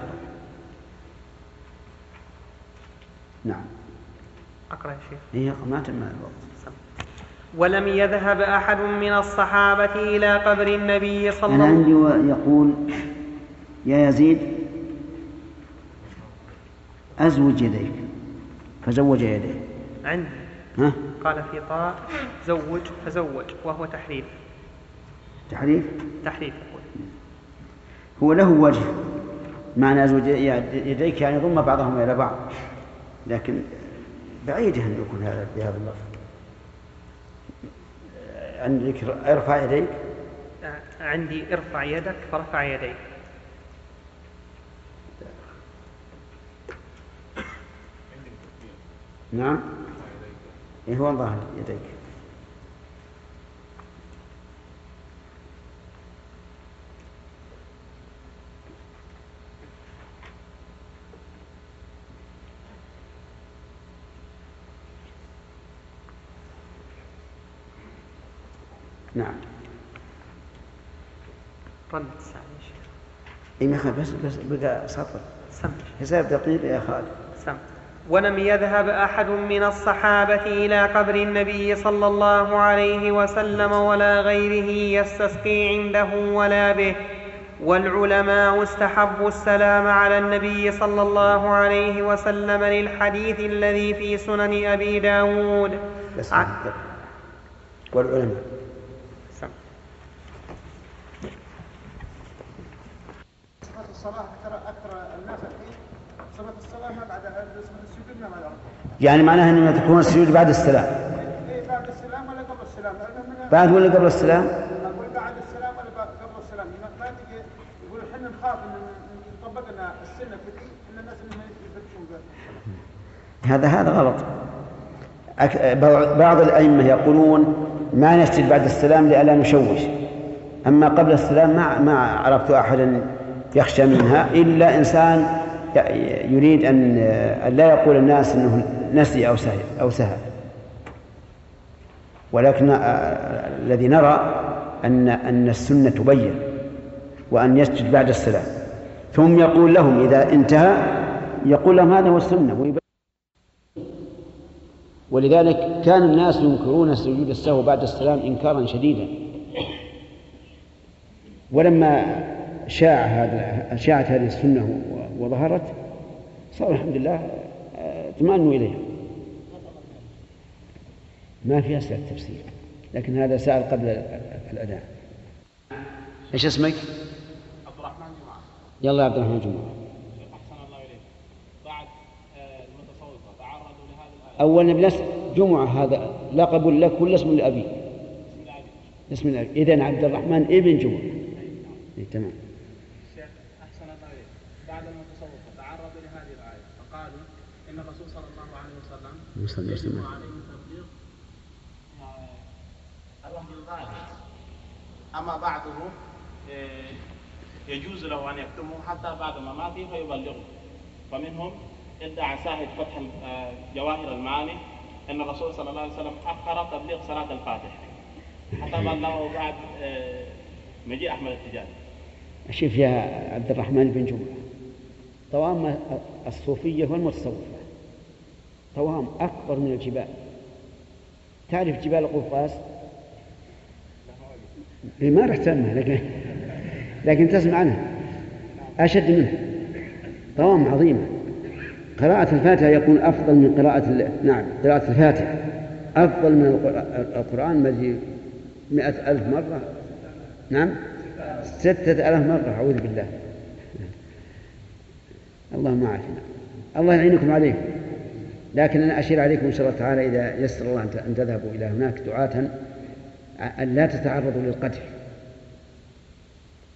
نعم. أقرأ يا شيخ. هي ما تم الوقت. ولم يذهب أحد من الصحابة إلى قبر النبي صلى أنا الله عندي و- يقول يا يزيد أزوج يديك. فزوج يديه. عندي. ها؟ قال في طاء زوج فزوج وهو تحريف. تحريف؟ تحريف. يقول هو له وجه. معنى أزوج يديك يعني ضم بعضهما إلى بعض. لكن بعيد أن يكون هذا بهذا اللفظ. عند ذكر ارفع يديك. عندي ارفع يدك فرفع يديه نعم. إيه هو ظاهر يديك. نعم. رد الساعة يا شيخ. إيه بس بس بقى سطر سم. حساب دقيق يا خالد. سم. ولم يذهب أحد من الصحابة إلى قبر النبي صلى الله عليه وسلم ولا غيره يستسقي عنده ولا به. والعلماء استحبوا السلام على النبي صلى الله عليه وسلم للحديث الذي في سنن أبي داود. بس والعلماء سم. صفة الصلاة أكثر أكثر الناس الحين. صفة الصلاة ما بعد السجود ما بعد يعني معناها أنه تكون السجود بعد السلام. إيه بعد السلام ولا قبل السلام؟ بعد ولا قبل السلام؟ أقول بعد السلام ولا بعد- قبل السلام. ما- تجي يقول إحنا نخاف ان يطبق لنا السنة في إن الناس يفتشون هذا هذا غلط. بعض الأئمة يقولون ما نسجد بعد السلام لئلا نشوش. أما قبل السلام ما ما عرفت أحدا يخشى منها إلا إنسان يريد أن لا يقول الناس أنه نسي أو سهل أو سهل. ولكن آه، الذي نرى أن أن السنة تبين وأن يسجد بعد السلام ثم يقول لهم إذا انتهى يقول لهم هذا هو السنة. ولذلك كان الناس ينكرون سجود السهو بعد السلام إنكارا شديدا. ولما شاع هذا شاعت هذه السنة وظهرت صار الحمد لله آه، اطمأنوا إليها. ما في أسئلة تفسير لكن هذا سأل قبل الأذان إيش اسمك؟ عبد الرحمن جمعة. يلا يا عبد الرحمن جمعة. أحسن الله إليك. بعد آه، المتصوفة تعرضوا لهذه الآية. أولا بنس جمعة هذا لقب لك ولا اسم لأبي؟ بسم الله عليك. اسم الأبي إذن عبد الرحمن ابن جمعة. إيه تمام الشيخ أحسن الله إليك بعد المتصوفة تعرضوا لهذه الآية فقالوا إن الرسول صلى الله عليه وسلم صلى وسلم. عليه أما بعضه آه، يجوز له أن يكتمه حتى بعد مماته فيبلغه. فمنهم إدعى ساهد فتح آه، جواهر المعاني أن الرسول صلى الله عليه وسلم أخر تبليغ صلاة الفاتحة. حتى بلغه بعد آه، مجيء أحمد التجاري. شوف يا عبد الرحمن بن جمعة طوام الصوفية والمتصوفة. طوام أكبر من الجبال. تعرف جبال قوقاز؟ إيه، ما رحت عنها لكن لكن تسمع عنها. أشد منها. طوام عظيمة قراءة الفاتحة يكون أفضل من قراءة نعم قراءة الفاتحة. أفضل من القر- القرآن الذي مئة ألف مرة. نعم؟ ستة ألاف مرة أعوذ بالله. اللهم عافنا الله يعينكم عليه. لكن أنا أشير عليكم إن شاء الله تعالى إذا يسر الله أن تذهبوا إلى هناك دعاة أن لا تتعرضوا للقدح.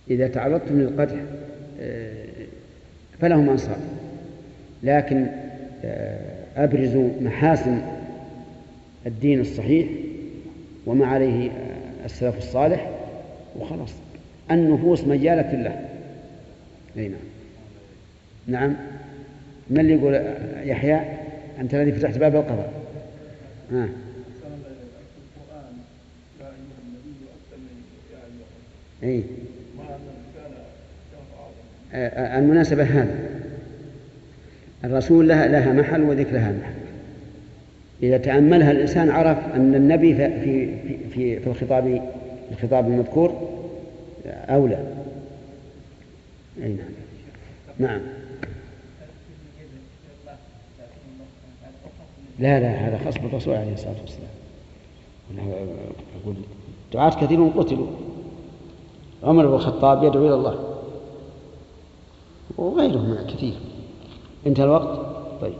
إذا تعرضتم للقدح آه، فلهم أنصار. لكن آه، أبرزوا محاسن الدين الصحيح وما عليه آه، السلف الصالح وخلاص. النفوس مجالة له أي نعم. نعم. من اللي يقول يحيى؟ أنت الذي فتحت باب القضاء. يا أيها أي آه، آه، المناسبة هذا. الرسول لها, لها محل وذيك لها محل. إذا تأملها الإنسان عرف أن النبي في في في, في الخطاب الخطاب المذكور أولى. أي نعم. نعم. لا لا هذا خاص بالرسول عليه الصلاة والسلام. يقول دعاة كثيرون قتلوا. عمر بن الخطاب يدعو إلى الله. وغيرهم كثير. انتهى الوقت؟ طيب.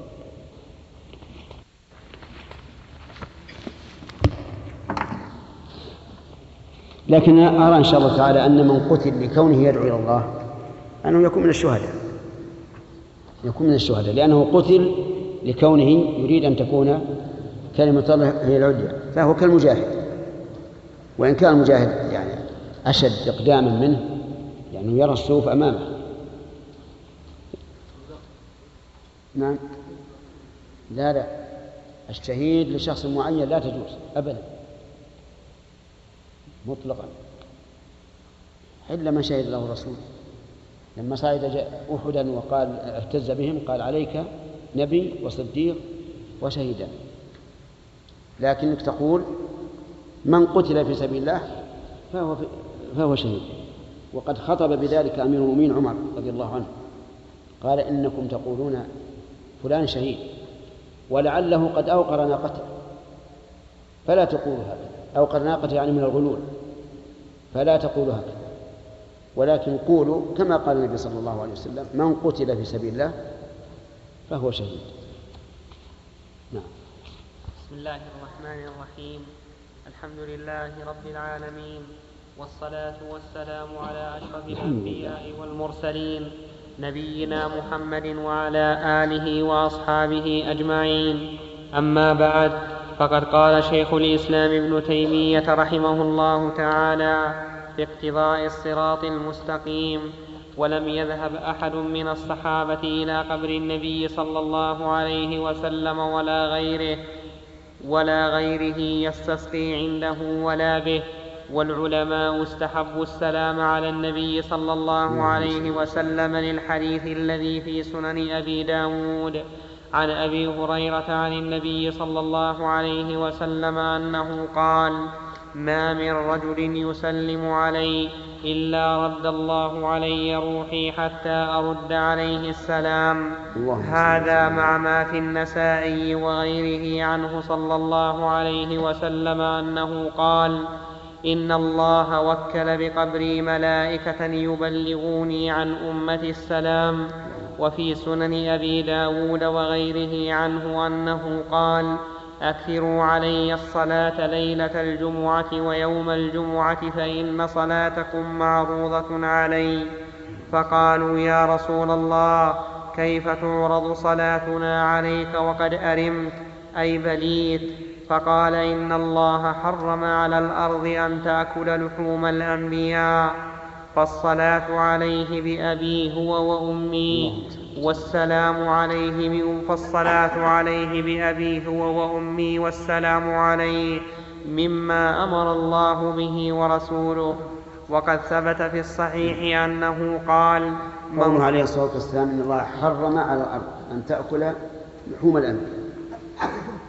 لكن أرى إن شاء الله تعالى أن من قتل لكونه يدعو إلى الله أنه يكون من الشهداء. يكون من الشهداء لأنه قتل لكونه يريد أن تكون كلمة الله هي العليا فهو كالمجاهد. وإن كان المجاهد يعني أشد إقداما منه يعني يرى السيوف أمامه. نعم. لا لا. الشهيد لشخص معين لا تجوز أبدا. مطلقا. إلا من شهد له الرسول. لما صعد أحدا وقال اهتز بهم قال عليك نبي وصديق وشهيدا. لكنك تقول من قتل في سبيل الله فهو فهو شهيد. وقد خطب بذلك أمير المؤمنين عمر رضي الله عنه. قال إنكم تقولون فلان شهيد ولعله قد أوقر ناقته. فلا تقولوا هكذا. أوقر ناقته يعني من الغلول. فلا تقولوا هكذا. ولكن قولوا كما قال النبي صلى الله عليه وسلم من قتل في سبيل الله فهو شهيد. نعم. بسم الله الرحمن الرحيم. الحمد لله رب العالمين والصلاة والسلام على أشرف الأنبياء والمرسلين نبينا محمد وعلى آله وأصحابه أجمعين. أما بعد فقد قال شيخ الإسلام ابن تيمية رحمه الله تعالى في اقتضاء الصراط المستقيم ولم يذهب أحد من الصحابة إلى قبر النبي صلى الله عليه وسلم ولا غيره ولا غيره يستسقي عنده ولا به. والعلماء استحبوا السلام على النبي صلى الله عليه وسلم للحديث الذي في سنن أبي داود. عن أبي هريرة عن النبي صلى الله عليه وسلم أنه قال ما من رجل يسلم علي إلا رد الله علي روحي حتى أرد عليه السلام. هذا مع ما في النسائي وغيره عنه صلى الله عليه وسلم أنه قال إن الله وكل بقبري ملائكة يبلغوني عن أمتي السلام. وفي سنن أبي داود وغيره عنه أنه قال أكثروا علي الصلاة ليلة الجمعة ويوم الجمعة فإن صلاتكم معروضة علي. فقالوا يا رسول الله كيف تعرض صلاتنا عليك وقد أرمت؟ أي بليت؟ فقال إن الله حرم على الأرض أن تأكل لحوم الأنبياء فالصلاة عليه بأبي هو وأمي والسلام عليه فالصلاة عليه بأبي هو وأمي والسلام عليه مما أمر الله به ورسوله. وقد ثبت في الصحيح أنه قال قوله عليه الصلاة والسلام إن الله حرم على الأرض أن تأكل لحوم الأنبياء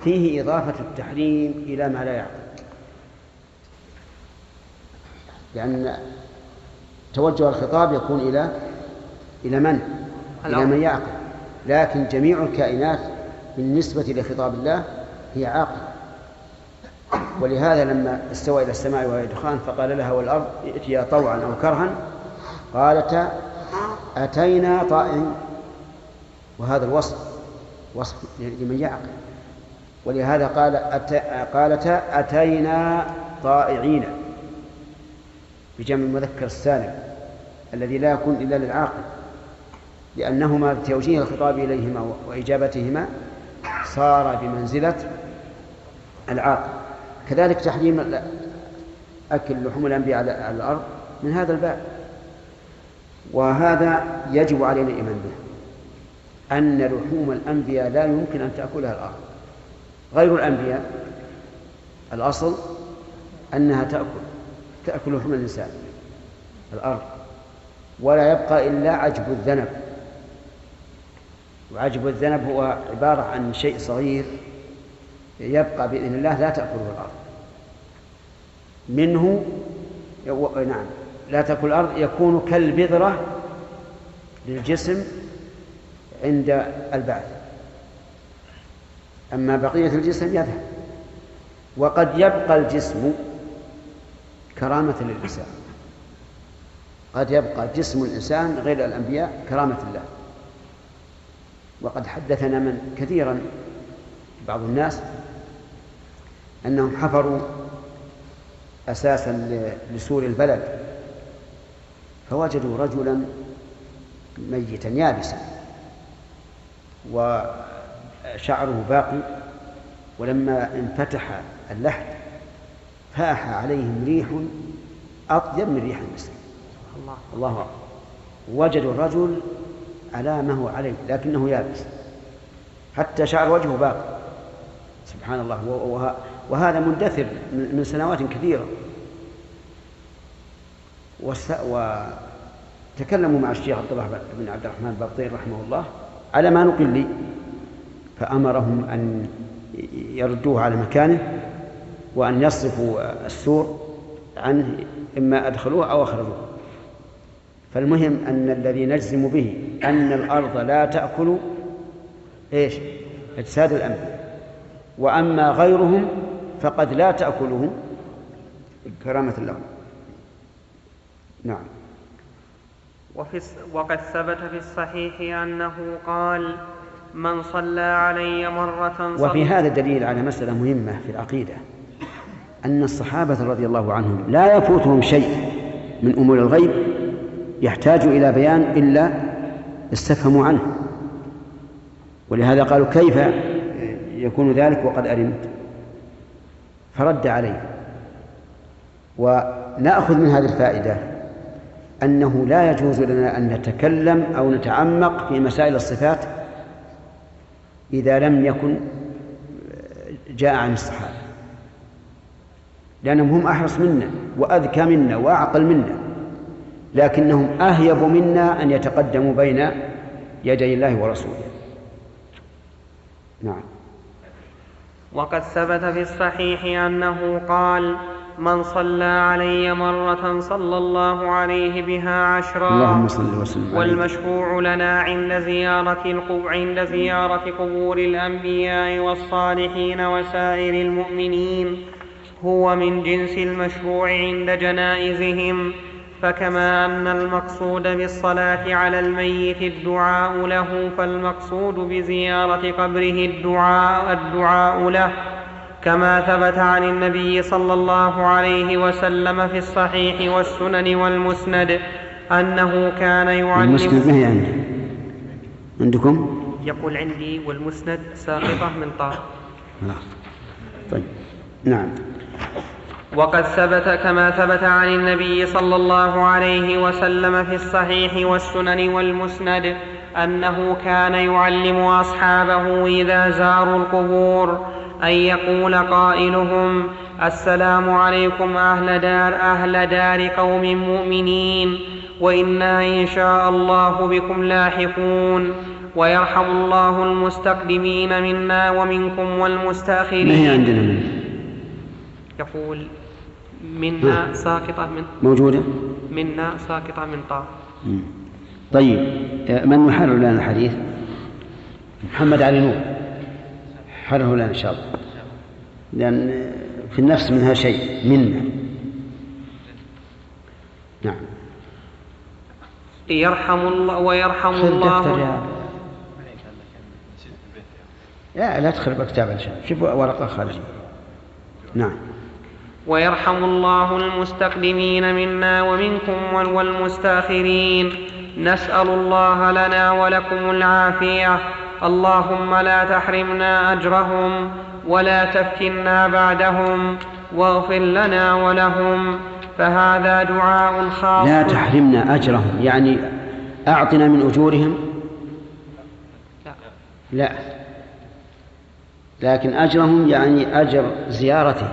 فيه إضافة التحريم إلى ما لا يعقل. لأن توجه الخطاب يكون إلى إلى من؟ إلى من يعقل. لكن جميع الكائنات بالنسبة لخطاب الله هي عاقل ولهذا لما استوى إلى السماء وهي دخان فقال لها والأرض ائتيا طوعا أو كرها. قالتا أتينا طائعين وهذا الوصف وصف لمن يعقل. ولهذا قال أت... قالتا أتينا طائعين. بجمع المذكر السالم الذي لا يكون إلا للعاقل. لأنهما بتوجيه الخطاب إليهما وإجابتهما صار بمنزلة العاقل كذلك تحريم أكل لحوم الأنبياء على الأرض من هذا الباب. وهذا يجب علينا الإيمان به أن لحوم الأنبياء لا يمكن أن تأكلها الأرض غير الأنبياء الأصل أنها تأكل تأكل لحوم الإنسان الأرض. ولا يبقى إلا عجب الذنب. وعجب الذنب هو عبارة عن شيء صغير يبقى بإذن الله لا تأكله الأرض. منه نعم لا تأكل الأرض يكون كالبذرة للجسم عند البعث. أما بقية الجسم يذهب. وقد يبقى الجسم كرامة للإنسان. قد يبقى جسم الإنسان غير الأنبياء كرامة الله وقد حدثنا من كثيرا بعض الناس أنهم حفروا أساسا لسور البلد فوجدوا رجلا ميتا يابسا وشعره باقي ولما انفتح اللحد فاح عليهم ريح أطيب من ريح المسك. الله. الله أكبر. وجدوا الرجل على ما هو عليه لكنه يابس. حتى شعر وجهه باقي سبحان الله. وهذا مندثر من سنوات كثيرة. وتكلموا مع الشيخ عبد الله بن عبد الرحمن البطين رحمه الله على ما نقل لي فأمرهم أن يردوه على مكانه وأن يصرفوا السور عنه إما أدخلوه أو أخرجوه. فالمهم أن الذي نجزم به أن الأرض لا تأكل إيش؟ أجساد الأنبياء وأما غيرهم فقد لا تأكله كرامة لهم. نعم. وفي وقد ثبت في الصحيح أنه قال من صلى علي مرة صلى وفي هذا دليل على مسألة مهمة في العقيدة. أن الصحابة رضي الله عنهم لا يفوتهم شيء من أمور الغيب يحتاج إلى بيان إلا استفهموا عنه. ولهذا قالوا كيف يكون ذلك وقد علمت فرد عليه. ونأخذ من هذه الفائدة أنه لا يجوز لنا أن نتكلم أو نتعمق في مسائل الصفات إذا لم يكن جاء عن الصحابة لأنهم هم أحرص منا وأذكى منا وأعقل منا. لكنهم أهيب منا أن يتقدموا بين يدي الله ورسوله. نعم. وقد ثبت في الصحيح أنه قال من صلى علي مرة صلى الله عليه بها عشرا اللهم صل وسلم والمشروع لنا عند زيارة. عند زيارة قبور الأنبياء والصالحين وسائر المؤمنين هو من جنس المشروع عند جنائزهم. فكما أن المقصود بالصلاة على الميت الدعاء له فالمقصود بزيارة قبره الدعاء الدعاء له. كما ثبت عن النبي صلى الله عليه وسلم في الصحيح والسنن والمسند أنه كان المسند ما يعلم هي عندي عندكم؟ يقول عندي والمسند ساقطة من طاء. لا. طيب. نعم. وقد ثبت كما ثبت عن النبي صلى الله عليه وسلم في الصحيح والسنن والمسند أنه كان يعلم أصحابه إذا زاروا القبور أن يقول قائلهم السلام عليكم أهل دار أهل دار قوم مؤمنين وإنا إن شاء الله بكم لاحقون ويرحم الله المستقدمين منا ومنكم والمستأخرين. ما هي عندنا منه يقول منا ساقطة من موجودة؟ منا ساقطة من طاء. طيب آه، من يحرر لنا الحديث؟ محمد علي نور. حرره لنا إن شاء الله. لأن آه، في النفس منها شيء منا. نعم. يرحم الله ويرحم الله. يا لا لا تخرب كتاب شوف ورقة خارجية. نعم. ويرحم الله المستقدمين منا ومنكم وال- والمستأخرين. نسأل الله لنا ولكم العافية. اللهم لا تحرمنا أجرهم ولا تفتنا بعدهم واغفر لنا ولهم. فهذا دعاء خاص. لا تحرمنا أجرهم. يعني أعطنا من أجورهم؟ لا. لكن أجرهم يعني أجر زيارته.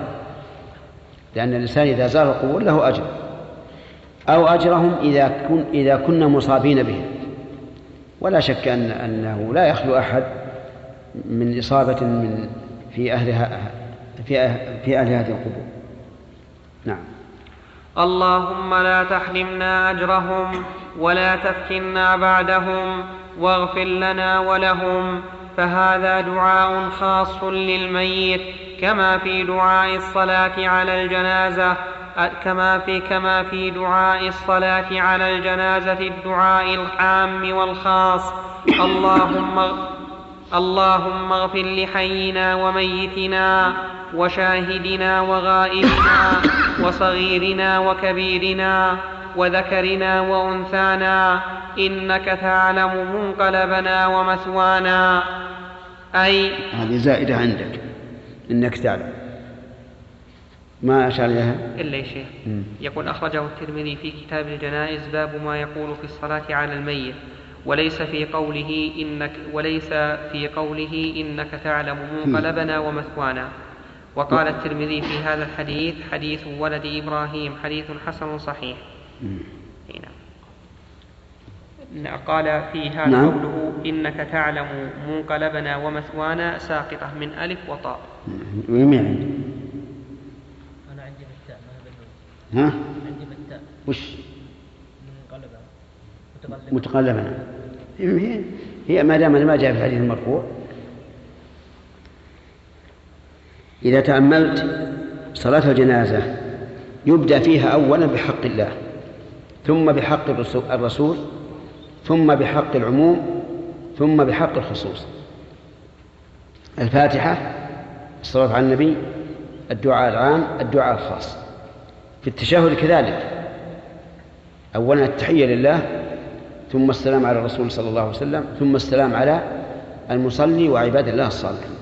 لأن الإنسان إذا زار القبور له أجر. أو أجرهم إذا كن إذا كنا مصابين به. ولا شك أن أنه لا يخلو أحد من إصابة من في أهلها في أه- في أهل هذه القبور. نعم. اللهم لا تحرمنا أجرهم ولا تفتنا بعدهم واغفر لنا ولهم فهذا دعاء خاص للميت كما في دعاء الصلاة على الجنازة كما في كما في دعاء الصلاة على الجنازة الدعاء العام والخاص. اللهم اللهم اغفر لحينا وميتنا وشاهدنا وغائبنا وصغيرنا وكبيرنا وذكرنا وأنثانا إنك تعلم منقلبنا ومثوانا. أي هذه زائدة عندك. إنك تعلم. ما أشار إليها؟ إلا يا شيخ. يقول أخرجه الترمذي في كتاب الجنائز باب ما يقول في الصلاة على الميت. وليس في قوله إنك وليس في قوله إنك تعلم منقلبنا ومثوانا. وقال الترمذي في هذا الحديث حديث ولد إبراهيم حديث حسن صحيح. نعم. قال في هذا نعم. قوله إنك تعلم منقلبنا ومثوانا ساقطة من ألف وطاء. وين عندي؟ أنا عندي بالتاء ما ها؟ عندي بالتاء وش؟ منقلبة. متقلبنا هي هي ما دام ما جاء في الحديث المرفوع. إذا تأملت صلاة الجنازة يبدأ فيها أولا بحق الله. ثم بحق الرسول ثم بحق العموم ثم بحق الخصوص. الفاتحة الصلاة على النبي الدعاء العام الدعاء الخاص. في التشهد كذلك. أولا التحية لله ثم السلام على الرسول صلى الله عليه وسلم ثم السلام على المصلي وعباد الله الصالحين.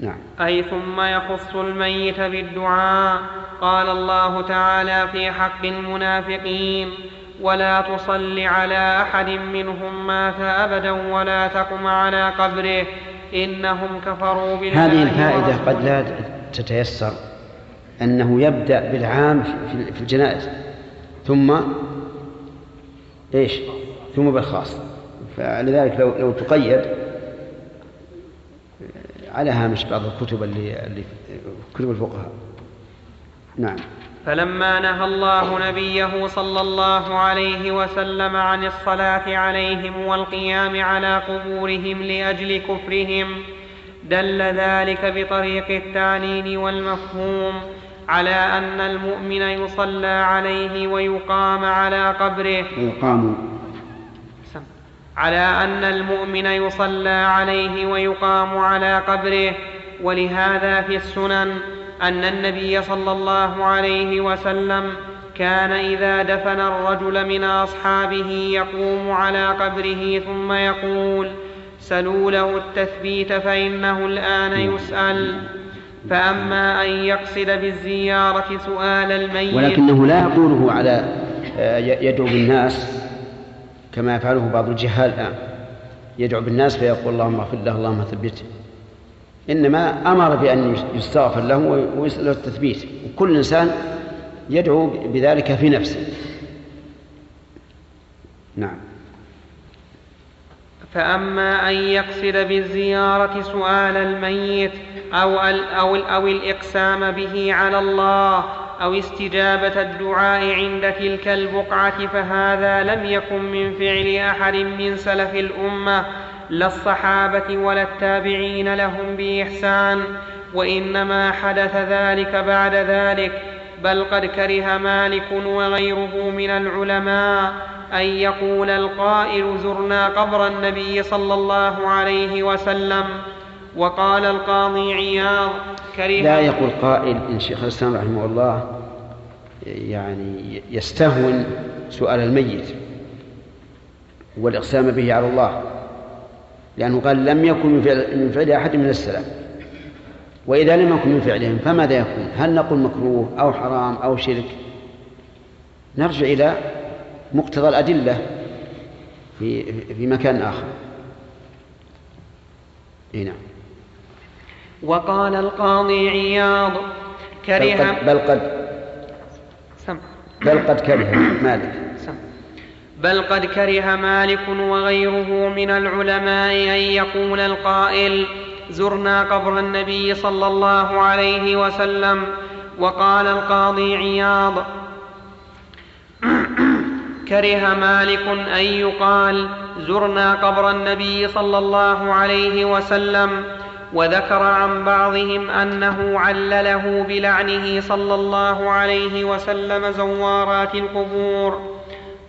نعم. أي ثم يخص الميت بالدعاء قال الله تعالى في حق المنافقين ولا تصل على أحد منهم مات أبدا ولا تقم على قبره إنهم كفروا بالله هذه الفائدة قد لا تتيسر أنه يبدأ بالعام في الجنائز ثم إيش؟ ثم بالخاص. فلذلك لو لو تقيد على هامش بعض الكتب اللي, اللي كتب الفقهاء. نعم. فلما نهى الله نبيه صلى الله عليه وسلم عن الصلاة عليهم والقيام على قبورهم لأجل كفرهم دل ذلك بطريق التعليل والمفهوم على أن المؤمن يصلى عليه ويقام على قبره. ويقام. على أن المؤمن يصلى عليه ويقام على قبره ولهذا في السنن أن النبي صلى الله عليه وسلم كان إذا دفن الرجل من أصحابه يقوم على قبره ثم يقول سلوا له التثبيت فإنه الآن يسأل. فأما أن يقصد بالزيارة سؤال الميت ولكنه لا يقوله على آه، يدعو بالناس كما يفعله بعض الجهال الآن. يدعو بالناس فيقول اللهم اغفر له اللهم ثبته. إنما أمر بأن يستغفر له ويسأل له التثبيت. وكل إنسان يدعو بذلك في نفسه. نعم. فأما أن يقصد بالزيارة سؤال الميت أو, أو, أو الإقسام به على الله أو استجابة الدعاء عند تلك البقعة فهذا لم يكن من فعل أحد من سلف الأمة لا الصحابة ولا التابعين لهم بإحسان وإنما حدث ذلك بعد ذلك بل قد كره مالك وغيره من العلماء أن يقول القائل زرنا قبر النبي صلى الله عليه وسلم وقال القاضي عياض كره لا يقول قائل إن شيخ الإسلام رحمه الله يعني يستهون سؤال الميت والإقسام به على الله. لأنه قال لم يكن من فعل أحد من السلف. وإذا لم يكن من فعلهم فماذا يكون؟ هل نقول مكروه أو حرام أو شرك؟ نرجع إلى مقتضى الأدلة في في مكان آخر. إيه نعم. وقال القاضي عياض كره بل قد سم بل قد كره. مالك. بل قد كره مالك وغيره من العلماء أن يقول القائل زرنا قبر النبي صلى الله عليه وسلم وقال القاضي عياض كره مالك أن يقال زرنا قبر النبي صلى الله عليه وسلم وذكر عن بعضهم أنه علله بلعنه صلى الله عليه وسلم زوارات القبور.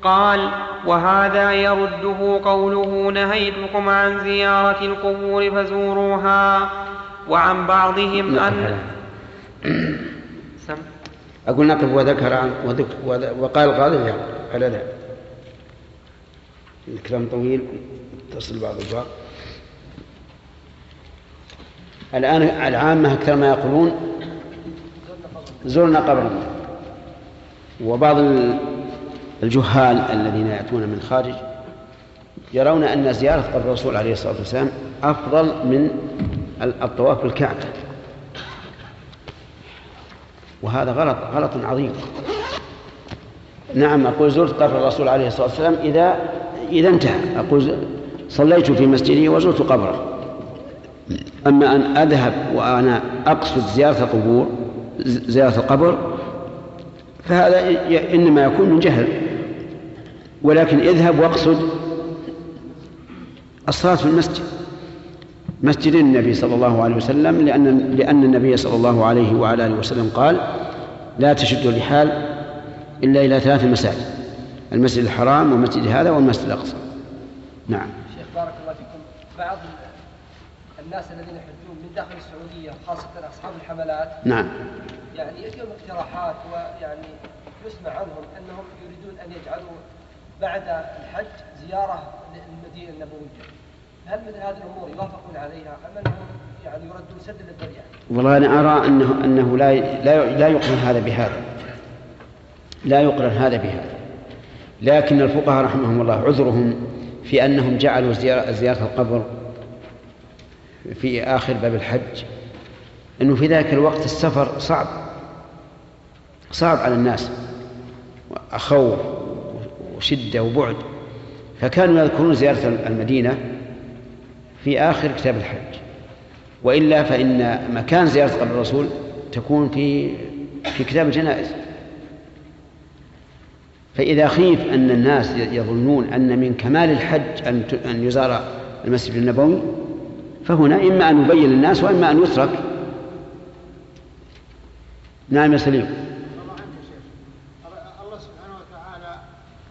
قال وهذا يرده قوله نهيتكم عن زيارة القبور فزوروها. وعن بعضهم نقف أن سم. أقول نقف وذكر عن وذك وذ- وقال القاضي لا على ذا الكلام طويل تصل بعض البعض الآن العامة أكثر ما يقولون زرنا قبرا وبعض الجهال الذين يأتون من خارج يرون أن زيارة الرسول عليه الصلاة والسلام أفضل من ال- الطواف بالكعبة. وهذا غلط غلط عظيم. نعم أقول زرت قبر الرسول عليه الصلاة والسلام إذا إذا انتهى. أقول صليت في مسجده وزرت قبره. أما أن أذهب وأنا أقصد زيارة القبور زيارة القبر فهذا إنما يكون من جهل. ولكن اذهب واقصد الصلاة في المسجد. مسجد النبي صلى الله عليه وسلم لأن لأن النبي صلى الله عليه وعلى آله وسلم قال لا تشد الرحال إلا إلى ثلاث مساجد المسجد الحرام والمسجد هذا والمسجد الأقصى. نعم. شيخ بارك الله فيكم. بعض الناس الذين يحجون من داخل السعودية خاصة أصحاب الحملات نعم. يعني يأتيهم اقتراحات ويعني يسمع عنهم أنهم يريدون أن يجعلوا بعد الحج زيارة للمدينة النبوية. هل مثل هذه الأمور يوافقون عليها أم أنهم يعني يردون سد الذريعة؟ والله أنا أرى أنه أنه لا لا لا يقرن هذا بهذا. لا يقرن هذا بهذا. لكن الفقهاء رحمهم الله عذرهم في أنهم جعلوا زيارة, القبر في آخر باب الحج. أنه في ذلك الوقت السفر صعب. صعب على الناس. خوف وشدة وبعد فكانوا يذكرون زيارة المدينة في آخر كتاب الحج. وإلا فإن مكان زيارة قبر الرسول تكون في في كتاب الجنائز. فإذا خيف أن الناس يظنون أن من كمال الحج أن أن يزار المسجد النبوي فهنا إما أن يبين للناس وإما أن يترك. نعم يا سليم الله عنك يا شيخ الله- الله سبحانه وتعالى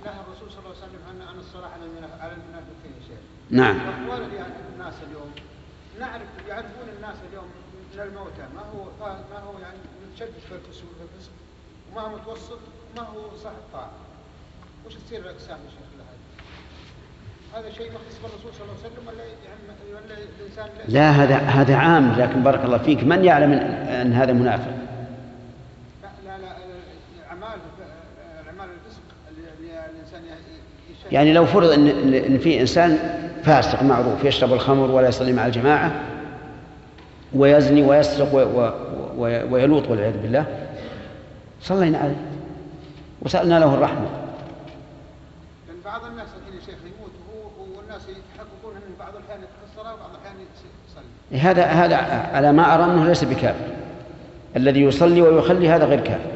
نهى الرسول صلى الله عليه وسلم عن عن الصلاة على المنا- على المنافقين يا شيخ نعم. واخواننا يعني الناس اليوم نعرف يعرفون الناس اليوم من الموتى ما هو ما هو يعني متشدد في الفسوق وما هو متوسط وما هو صاحب طاعة وش تصير الأقسام يا شيخ لهذا؟ هذا شيء مختص بالرسول صلى الله عليه وسلم ولا يعني ولا الإنسان لا هذا هذا عام لكن بارك الله فيك. من يعلم أن- أن هذا منافق؟ لا لا لا الاعمال الاعمال الفسق اللي الإنسان يعني لو فرض ان ان في إنسان فاسق معروف يشرب الخمر ولا يصلي مع الجماعة ويزني ويسرق ويلوط والعياذ بالله صلينا عليه وسألنا له الرحمة. بعض الناس يا شيخ يموت وهو والناس يتحققون أن بعض الأحيان الصلاه وبعض الأحيان يصلي هذا هذا على ما أرى أنه ليس بكافر الذي يصلي ويخلي هذا غير كافر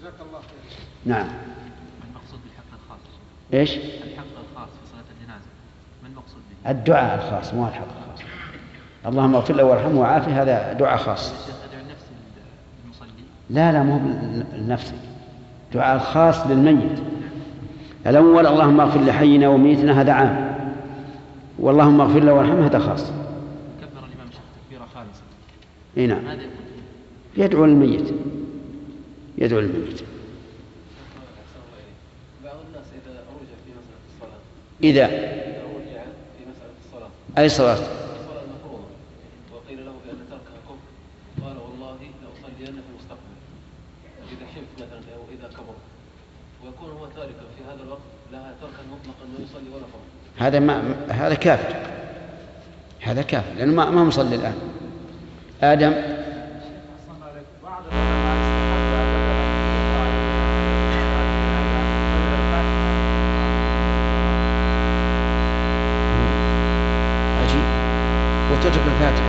جزاك الله خير نعم. إيش؟ الحق الخاص في صلاة الجنازة. ما المقصود به؟ الدعاء الخاص مو الحق الخاص. اللهم اغفر له وارحمه وعافه هذا دعاء خاص. لا لا مو لنفسك دعاء خاص للميت. الأول اللهم اغفر لحينا وميتنا هذا عام. واللهم اغفر له وارحمه هذا خاص. كبر الإمام تكبيرة خالصة. إي نعم؟ يدعو للميت يدعو للميت يصلي ولا فرض هذا ما هذا كافر. هذا كافر لأنه ما ما مصلي الآن. آدم بعض العلماء عجيب وتترك الفاتحة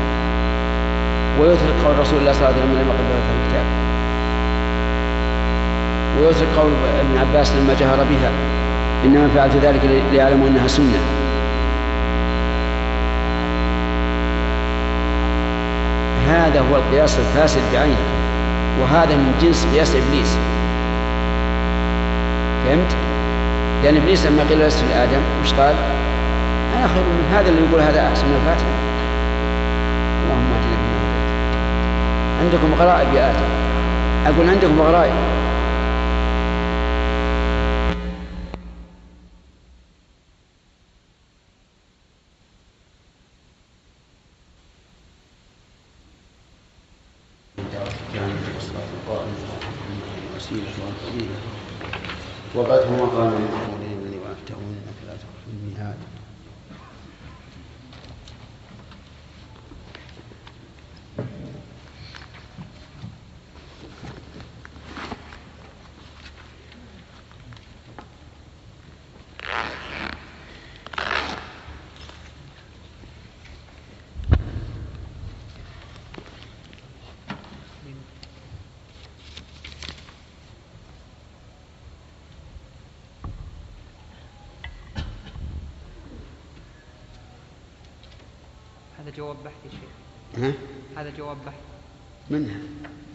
ويترك قول رسول الله صلى الله عليه وسلم لما قبل الكتاب. ويترك قول ابن عباس لما جهر بها. إنما فعلت ذلك ليعلموا أنها سنة. هذا هو القياس الفاسد بعينه. وهذا من جنس قياس إبليس. فهمت؟ لأن إبليس لما قيل لست لآدم وش قال؟ أنا خير من هذا اللي يقول هذا أحسن من الفاتحة اللهم عندكم غرائب يا آدم أقول عندكم غرائب. وقد هو قال من قولهم الذي وافتحون انك لا تخلف الميعاد هذا جواب بحث يا شيخ. ها؟ هذا جواب بحث. منها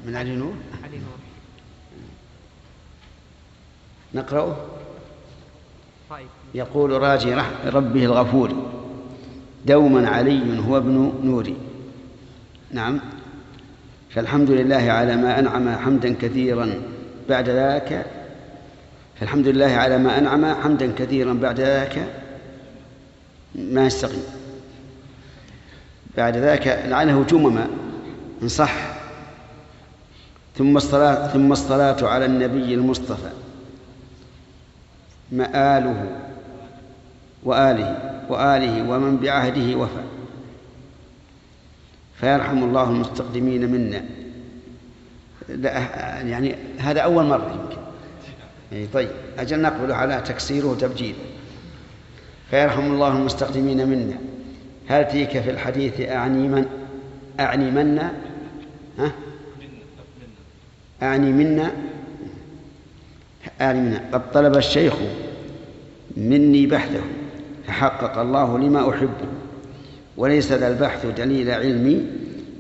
من علي نور؟ علي نور. نقرأه؟ رأيك يقول راجي رح- ربه الغفور دوما علي هو ابن نوري. نعم. فالحمد لله على ما أنعم حمدا كثيرا بعد ذاك. فالحمد لله على ما أنعم حمدا كثيرا بعد ذاك. ما يستقيم. بعد ذاك لعله جمما إن صح ثم الصلاة ثم الصلاة على النبي المصطفى. مآله وآله وآله ومن بعهده وفى. فيرحم الله المستقدمين منا. لا يعني هذا أول مرة يمكن. أي طيب. أجل نقبل على تكسيره وتبجيله. فيرحم الله المستقدمين منا. هل فيك في الحديث أعني من أعني منا ها؟ أعني منا أعني منا قد طلب الشيخ مني بحثه فحقق الله لما أحبه. وليس ذا البحث دليل علمي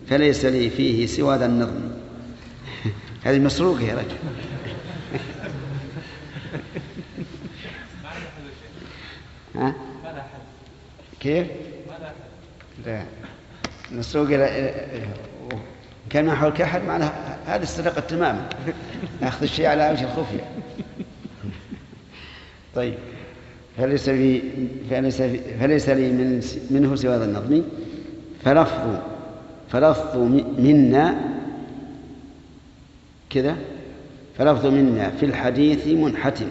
فليس لي فيه سوى ذا النظم. هذه مسروقة يا رجل. ها؟ كيف؟ لا. مسروق كان ما حولك أحد معناها هذه السرقة تماما. أخذ الشيء على وجه الخفية. طيب. فليس لي فليس, فليس لي من منه سوى هذا النظم. فلفظ فلفظ منا كذا. فلفظ منا في الحديث منحتم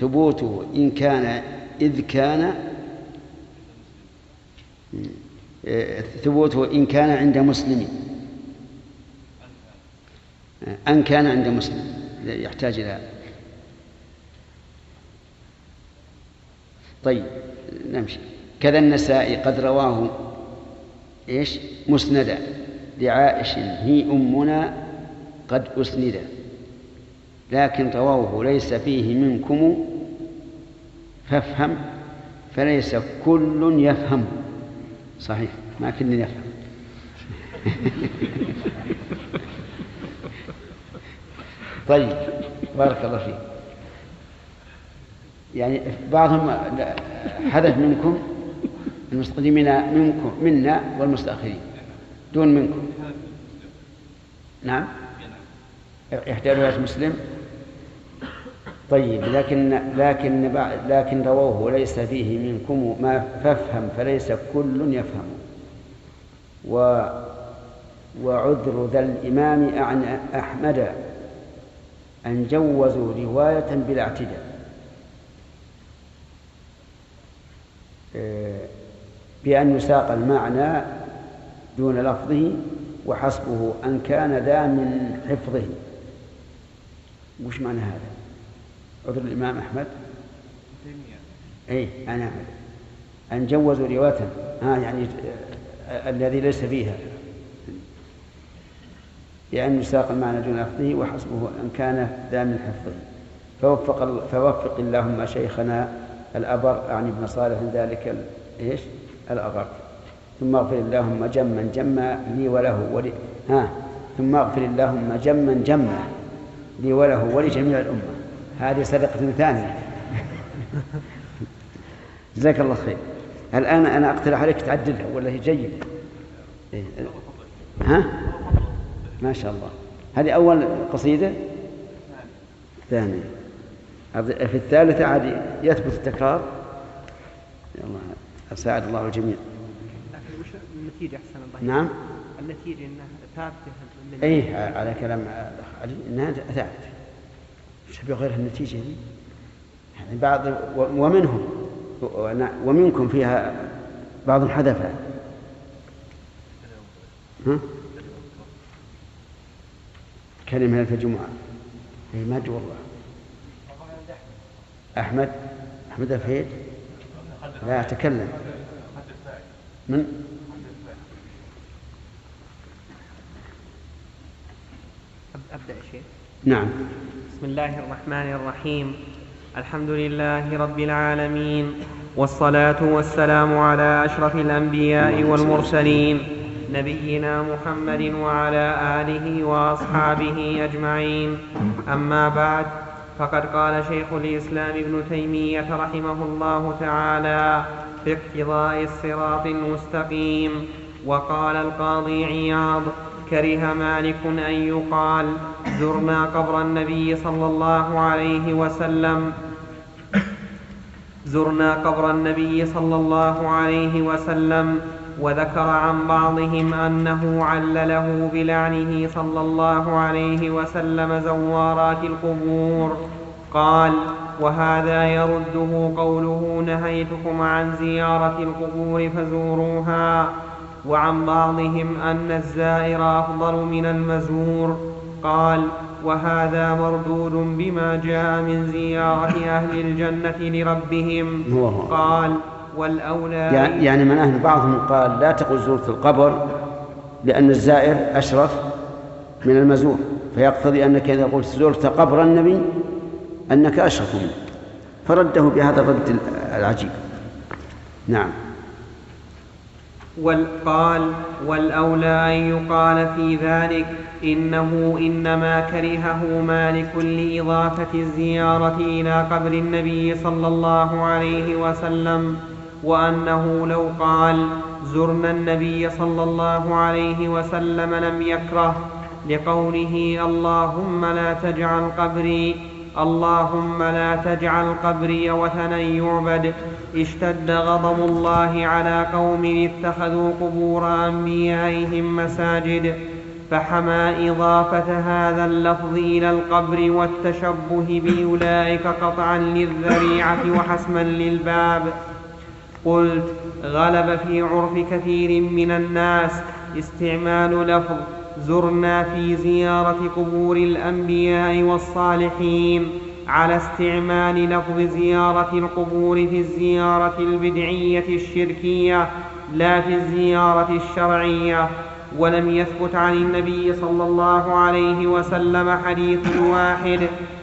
ثبوته إن كان إذ كان ثبوته إن كان عند مسلم. أن كان عند مسلم. يحتاج إلى. طيب نمشي. كذا النسائي قد رواه إيش؟ مسندا لعائش هي أمنا قد أسند لكن رواه ليس فيه منكم فافهم فليس كل يفهم. صحيح. ما كل يفهم. طيب بارك الله فيك. يعني بعضهم حدث منكم المستقدمين منكم منا والمستأخرين دون منكم. نعم. يحتاج رواية مسلم. طيب لكن لكن لكن رووه وليس فيه منكم ما فافهم فليس كل يفهم. و وعذر ذا الإمام عن أحمد أن جوزوا رواية بلا اعتداء. بأن يساق المعنى دون لفظه وحسبه أن كان ذا من حفظه. وش معنى هذا؟ عذر الإمام أحمد؟ أي أنا أحمد. أن جوزوا رواية ها يعني الذي ليس فيها. بأن يساق المعنى دون لفظه وحسبه أن كان ذا من حفظه. فوفق فوفق اللهم شيخنا الأبر أعني ابن صالح ذلك إيش؟ الأغر. ثم اغفر اللهم جما جما لي وله ولي ها ثم اغفر اللهم جما جما لي وله ولجميع الأمة. هذه صدقة ثانية. جزاك الله خير. الآن أنا أقترح عليك تعدلها ولا هي جيدة؟ إيه. ها؟ ما شاء الله. هذه أول قصيدة؟ ثانية. في الثالثة عاد يثبت التكرار. يلا أساعد الله الجميع. لكن وش النتيجة أحسن الله نعم. النتيجة أنها ثابتة؟ أي على كلام الأخ علي أنها ثابتة. شبه غير النتيجة دي؟ يعني بعض ومنهم ومنكم فيها بعض حذفها ها؟ كلمة في الجمعة. اي ما والله. أحمد؟ أحمد الفهيد؟ لا أتكلم. من؟ أبدأ شيء نعم. بسم الله الرحمن الرحيم. الحمد لله رب العالمين والصلاة والسلام على أشرف الأنبياء والمرسلين نبينا محمد وعلى آله وأصحابه أجمعين. أما بعد فقد قال شيخ الإسلام ابن تيمية رحمه الله تعالى في اقتضاء الصراط المستقيم وقال القاضي عياض كره مالك أن يقال زرنا قبر النبي صلى الله عليه وسلم. زرنا قبر النبي صلى الله عليه وسلم وذكر عن بعضهم أنه علله بلعنه صلى الله عليه وسلم زوارات القبور. قال وهذا يرده قوله نهيتكم عن زيارة القبور فزوروها. وعن بعضهم أن الزائر أفضل من المزور. قال وهذا مردود بما جاء من زيارة أهل الجنة لربهم. قال والأولى يعني من أهل بعضهم قال لا تقل زرت القبر لأن الزائر أشرف من المزور. فيقتضي أنك إذا قلت زرت قبر النبي أنك أشرف منه. فرده بهذا الرد العجيب. نعم. قال والأولى أن يقال في ذلك إنه إنما كرهه مالك لإضافة الزيارة إلى قبر النبي صلى الله عليه وسلم وأنه لو قال زرنا النبي صلى الله عليه وسلم لم يكره لقوله اللهم لا تجعل قبري اللهم لا تجعل قبري وثنا يعبد. اشتد غضب الله على قوم اتخذوا قبور أنبيائهم مساجد. فحمى اضافه هذا اللفظ إلى القبر والتشبه بأولئك قطعا للذريعة وحسما للباب. قلت غلب في عرف كثير من الناس. استعمال لفظ. زرنا في زيارة قبور الأنبياء والصالحين على استعمال لفظ زيارة القبور في الزيارة البدعية الشركية لا في الزيارة الشرعية. ولم يثبت عن النبي صلى الله عليه وسلم حديث واحد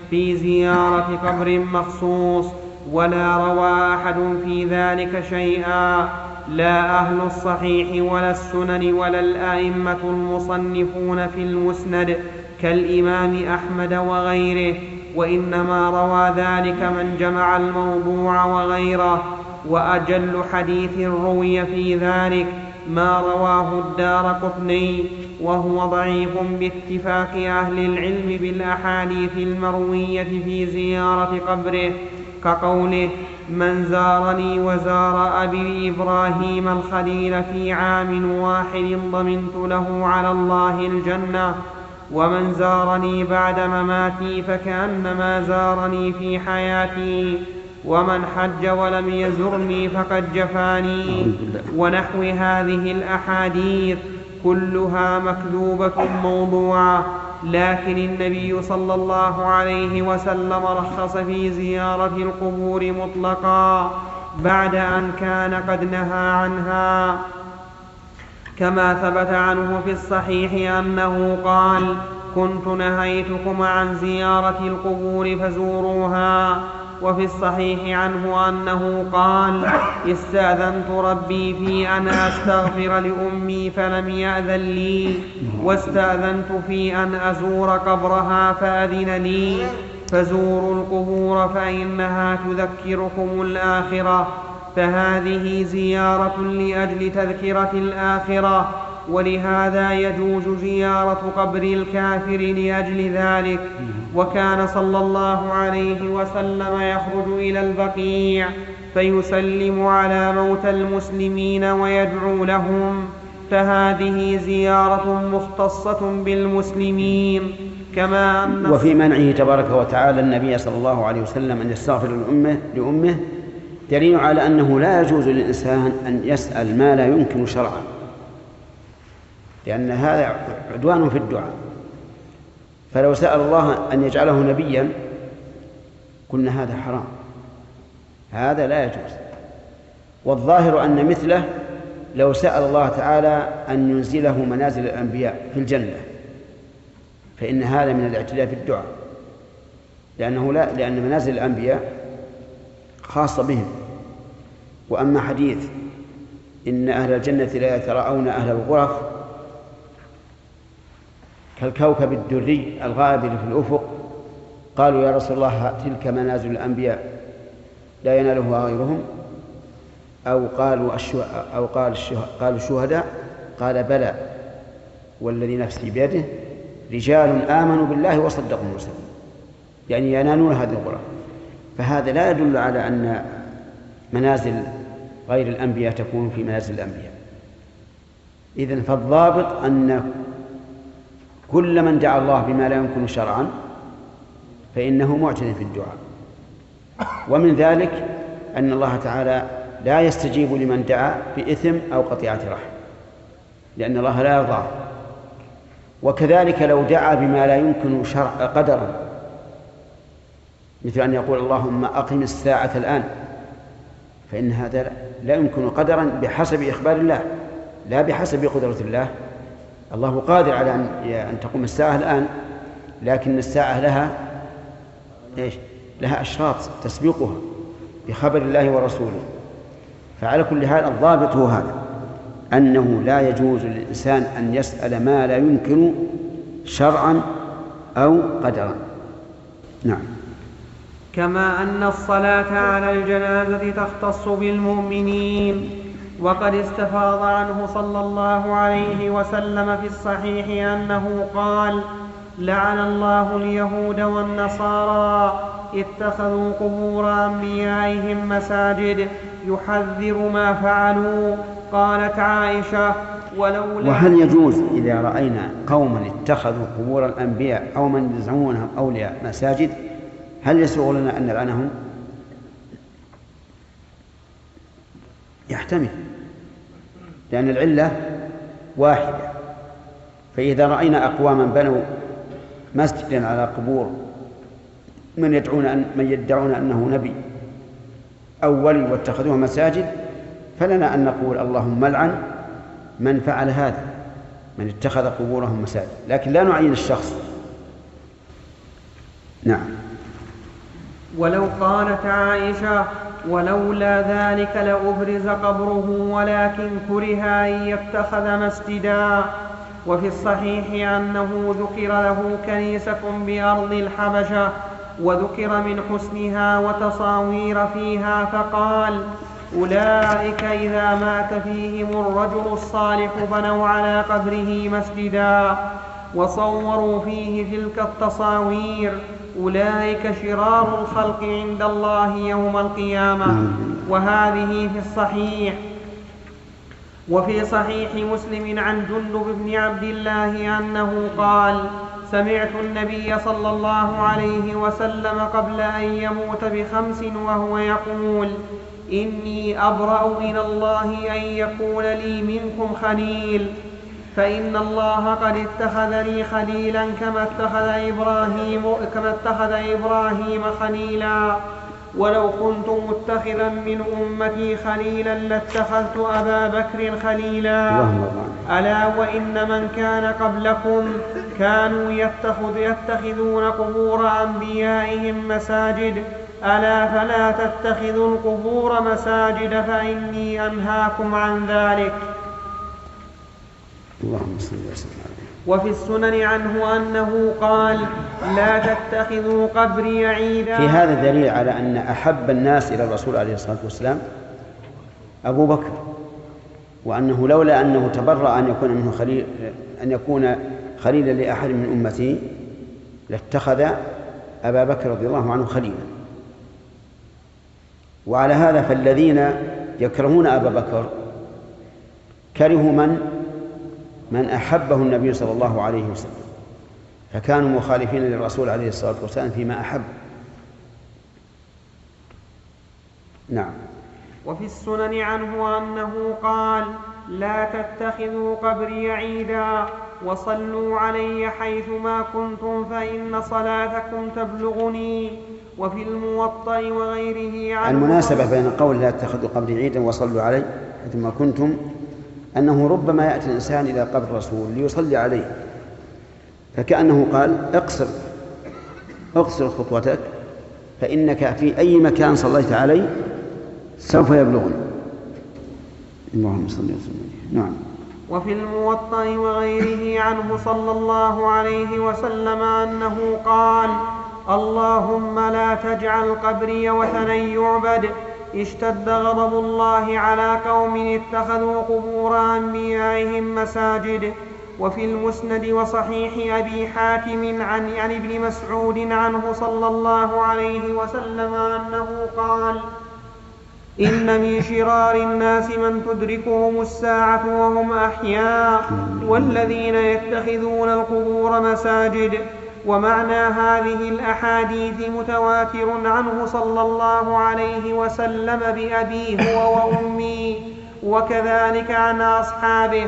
في زيارة قبر مخصوص ولا روى أحد في ذلك شيئا. لا أهل الصحيح ولا السنن ولا الأئمة المصنفون في المسند كالإمام أحمد وغيره وإنما روى ذلك من جمع الموضوع وغيره وأجل حديث روي في ذلك ما رواه الدار قطني وهو ضعيف باتفاق أهل العلم بالأحاديث المروية في زيارة قبره كقوله من زارني وزار أبي إبراهيم الخليل في عام واحد ضمنت له على الله الجنة. ومن زارني بعد مماتي فكأنما زارني في حياتي. ومن حج ولم يزرني فقد جفاني. ونحو هذه الأحاديث كلها مكذوبة موضوعة. لكن النبي صلى الله عليه وسلم رخص في زيارة القبور مطلقا بعد أن كان قد نهى عنها. كما ثبت عنه في الصحيح أنه قال كنت نهيتكم عن زيارة القبور فزوروها وفي الصحيح عنه أنه قال استأذنت ربي في أن أستغفر لأمي فلم يأذن لي واستأذنت في أن أزور قبرها فأذن لي. فزوروا القبور فإنها تذكركم الآخرة فهذه زيارة لأجل تذكرة الآخرة ولهذا يجوز زيارة قبر الكافر لأجل ذلك. وكان صلى الله عليه وسلم يخرج إلى البقيع فيسلم على موتى المسلمين ويدعو لهم فهذه زيارة مختصة بالمسلمين كما أن وفي منعه تبارك وتعالى النبي صلى الله عليه وسلم أن يستغفر لأمه لأمه دليل على أنه لا يجوز للإنسان أن يسأل ما لا يمكن شرعا لأن هذا عدوان في الدعاء. فلو سأل الله أن يجعله نبيا قلنا هذا حرام. هذا لا يجوز. والظاهر أن مثله لو سأل الله تعالى أن ينزله منازل الأنبياء في الجنة فإن هذا من الاعتداء في الدعاء. لأنه لا لأن منازل الأنبياء خاصة بهم. وأما حديث إن أهل الجنة لا يتراءون أهل الغرف كالكوكب الدري الغابر في الأفق. قالوا يا رسول الله تلك منازل الأنبياء لا ينالها غيرهم. أو قالوا أو قال قالوا الشهداء قال بلى والذي نفسي بيده رجال آمنوا بالله وصدقوا المرسلين يعني ينالون هذه الغرف فهذا لا يدل على أن منازل غير الأنبياء تكون في منازل الأنبياء. إذن فالضابط أن كل من دعا الله بما لا يمكن شرعا فإنه معتد في الدعاء. ومن ذلك أن الله تعالى لا يستجيب لمن دعا بإثم أو قطيعة رحم لأن الله لا يرضاه وكذلك لو دعا بما لا يمكن شرع قدرا مثل أن يقول اللهم أقم الساعة الآن فإن هذا لا يمكن قدرا بحسب إخبار الله لا بحسب قدرة الله الله قادر على أن أن تقوم الساعة الآن لكن الساعة لها إيش؟ لها أشراط تسبقها بخبر الله ورسوله. فعلى كل حال الضابط هو هذا أنه لا يجوز للإنسان أن يسأل ما لا يمكن شرعا أو قدرا. نعم. كما أن الصلاة على الجنازة تختص بالمؤمنين. وقد استفاض عنه صلى الله عليه وسلم في الصحيح أنه قال لعن الله اليهود والنصارى اتخذوا قبور أنبيائهم مساجد يحذر ما فعلوا قالت عائشة ولولا وهل يجوز إذا رأينا قوما اتخذوا قبور الأنبياء أو من يزعمونهم أولياء مساجد هل يسوغ لنا أن نلعنهم؟ يحتمل لأن العلة واحدة. فإذا رأينا أقواما بنوا مسجدا على قبور من يدعون أن من يدعون أنه نبي أو ولي واتخذوه مساجد فلنا أن نقول اللهم لعن من فعل هذا من اتخذ قبورهم مساجد. لكن لا نعين الشخص. نعم. ولو قالت عائشة ولولا ذلك لأبرز قبره ولكن كره أن يتخذ مسجدا. وفي الصحيح أنه ذكر له كنيسة بأرض الحبشة وذكر من حسنها وتصاوير فيها فقال أولئك إذا مات فيهم الرجل الصالح بنوا على قبره مسجدا وصوروا فيه تلك التصاوير. أولئك شرار الخلق عند الله يوم القيامة. وهذه في الصحيح. وفي صحيح مسلم عن جندب بن عبد الله أنه قال سمعت النبي صلى الله عليه وسلم قبل أن يموت بخمس وهو يقول إني أبرأ إلى الله أن يكون لي منكم خليل. فإن الله قد اتخذ لي خليلا كما اتخذ إبراهيم كما اتخذ إبراهيم خليلا. ولو كنت متخذا من أمتي خليلا لاتخذت أبا بكر خليلا. ألا وإن من كان قبلكم كانوا يتخذ يتخذون قبور أنبيائهم مساجد. ألا فلا تتخذوا القبور مساجد فإني أنهاكم عن ذلك. اللهم صل وسلم وفي السنن عنه أنه قال لا تتخذوا قبري عيدا. في هذا دليل على أن أحب الناس إلى الرسول عليه الصلاة والسلام أبو بكر وأنه لولا أنه تبرأ أن يكون منه خليل أن يكون خليلا لأحد من أمته لاتخذ أبا بكر رضي الله عنه خليلا. وعلى هذا فالذين يكرهون أبا بكر كرهوا من؟ من أحبه النبي صلى الله عليه وسلم فكانوا مخالفين للرسول عليه الصلاة والسلام فيما أحب. نعم. وفي السنن عنه أنه قال لا تتخذوا قبري عيدا وصلوا علي حيثما كنتم فإن صلاتكم تبلغني. وفي الموطأ وغيره عنه المناسبة بين قول لا تتخذوا قبري عيدا وصلوا علي حيثما كنتم أنه ربما يأتي الإنسان إلى قبر الرسول ليصلي عليه. فكأنه قال اقصر اقصر خطوتك فإنك في أي مكان صليت عليه سوف يبلغني. اللهم صل وسلم نعم. وفي الموطأ وغيره عنه صلى الله عليه وسلم أنه قال اللهم لا تجعل قبري وثنا يعبد. اشتد غضب الله على قوم اتخذوا قبور أنبيائهم مساجد وفي المسند وصحيح أبي حاتم عن, عن ابن مسعود عنه صلى الله عليه وسلم أنه قال إن من شرار الناس من تدركهم الساعة وهم أحياء والذين يتخذون القبور مساجد. ومعنى هذه الأحاديث متواتر عنه صلى الله عليه وسلم بأبي هو وأمي وكذلك عن أصحابه.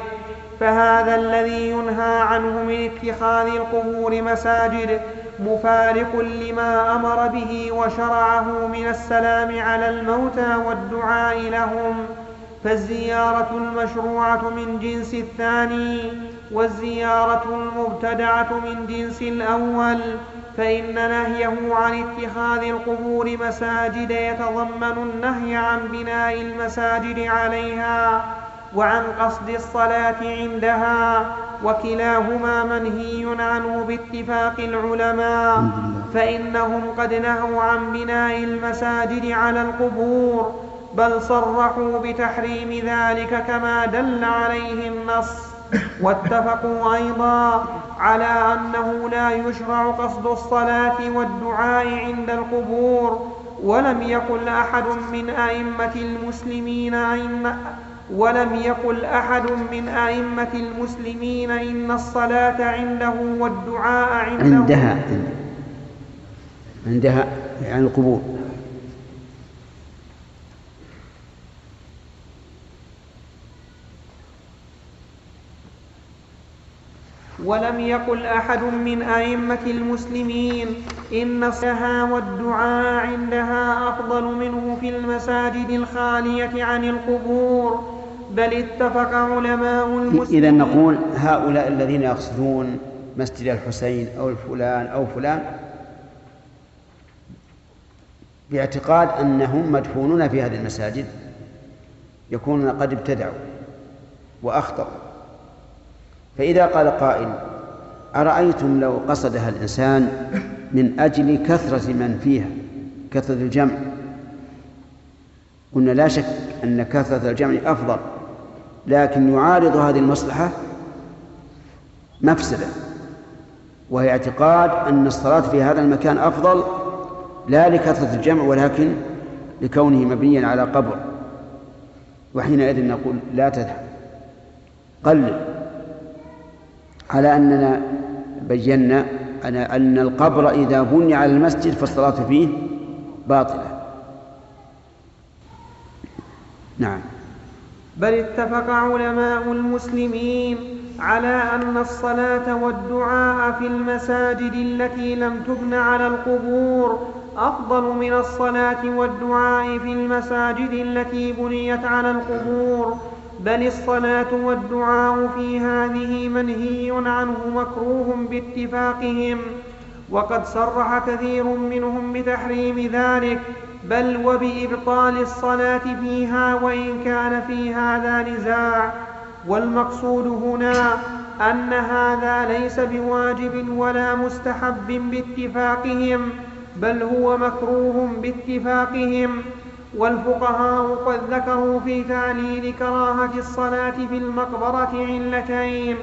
فهذا الذي ينهى عنه من اتخاذ القبور مساجد مفارق لما أمر به وشرعه من السلام على الموتى والدعاء لهم. فالزيارة المشروعة من جنس الثاني والزيارة المبتدعة من جنس الأول فإن نهيه عن اتخاذ القبور مساجد يتضمن النهي عن بناء المساجد عليها وعن قصد الصلاة عندها وكلاهما منهي عنه باتفاق العلماء فإنهم قد نهوا عن بناء المساجد على القبور بل صرحوا بتحريم ذلك كما دل عليه النص. واتفقوا أيضا على أنه لا يشرع قصد الصلاة والدعاء عند القبور ولم يقل أحد من أئمة المسلمين أئمة ولم يقل أحد من أئمة المسلمين إن الصلاة عنده والدعاء عنده. عندها عندها يعني القبور. ولم يقل أحد من أئمة المسلمين إن الصلاة والدعاء عندها أفضل منه في المساجد الخالية عن القبور بل اتفق علماء المسلمين. إذا نقول هؤلاء الذين يقصدون مسجد الحسين أو الفلان أو فلان باعتقاد أنهم مدفونون في هذه المساجد يكونون قد ابتدعوا وأخطأوا. فإذا قال قائل أرأيتم لو قصدها الإنسان من أجل كثرة من فيها كثرة الجمع؟ قلنا لا شك أن كثرة الجمع أفضل لكن يعارض هذه المصلحة مفسدة وهي اعتقاد أن الصلاة في هذا المكان أفضل لا لكثرة الجمع ولكن لكونه مبنيا على قبر. وحينئذ نقول لا تذهب قلل. على أننا بينا أن القبر إذا بني على المسجد فالصلاة فيه باطلة. نعم. بل اتفق علماء المسلمين على أن الصلاة والدعاء في المساجد التي لم تبن على القبور أفضل من الصلاة والدعاء في المساجد التي بنيت على القبور. بل الصلاة والدعاء في هذه منهي عنه مكروه باتفاقهم وقد صرح كثير منهم بتحريم ذلك بل وبإبطال الصلاة فيها وإن كان في هذا نزاع. والمقصود هنا أن هذا ليس بواجب ولا مستحب باتفاقهم بل هو مكروه باتفاقهم. والفقهاء قد ذكروا في تعليل كراهة الصلاة في المقبرة علتين.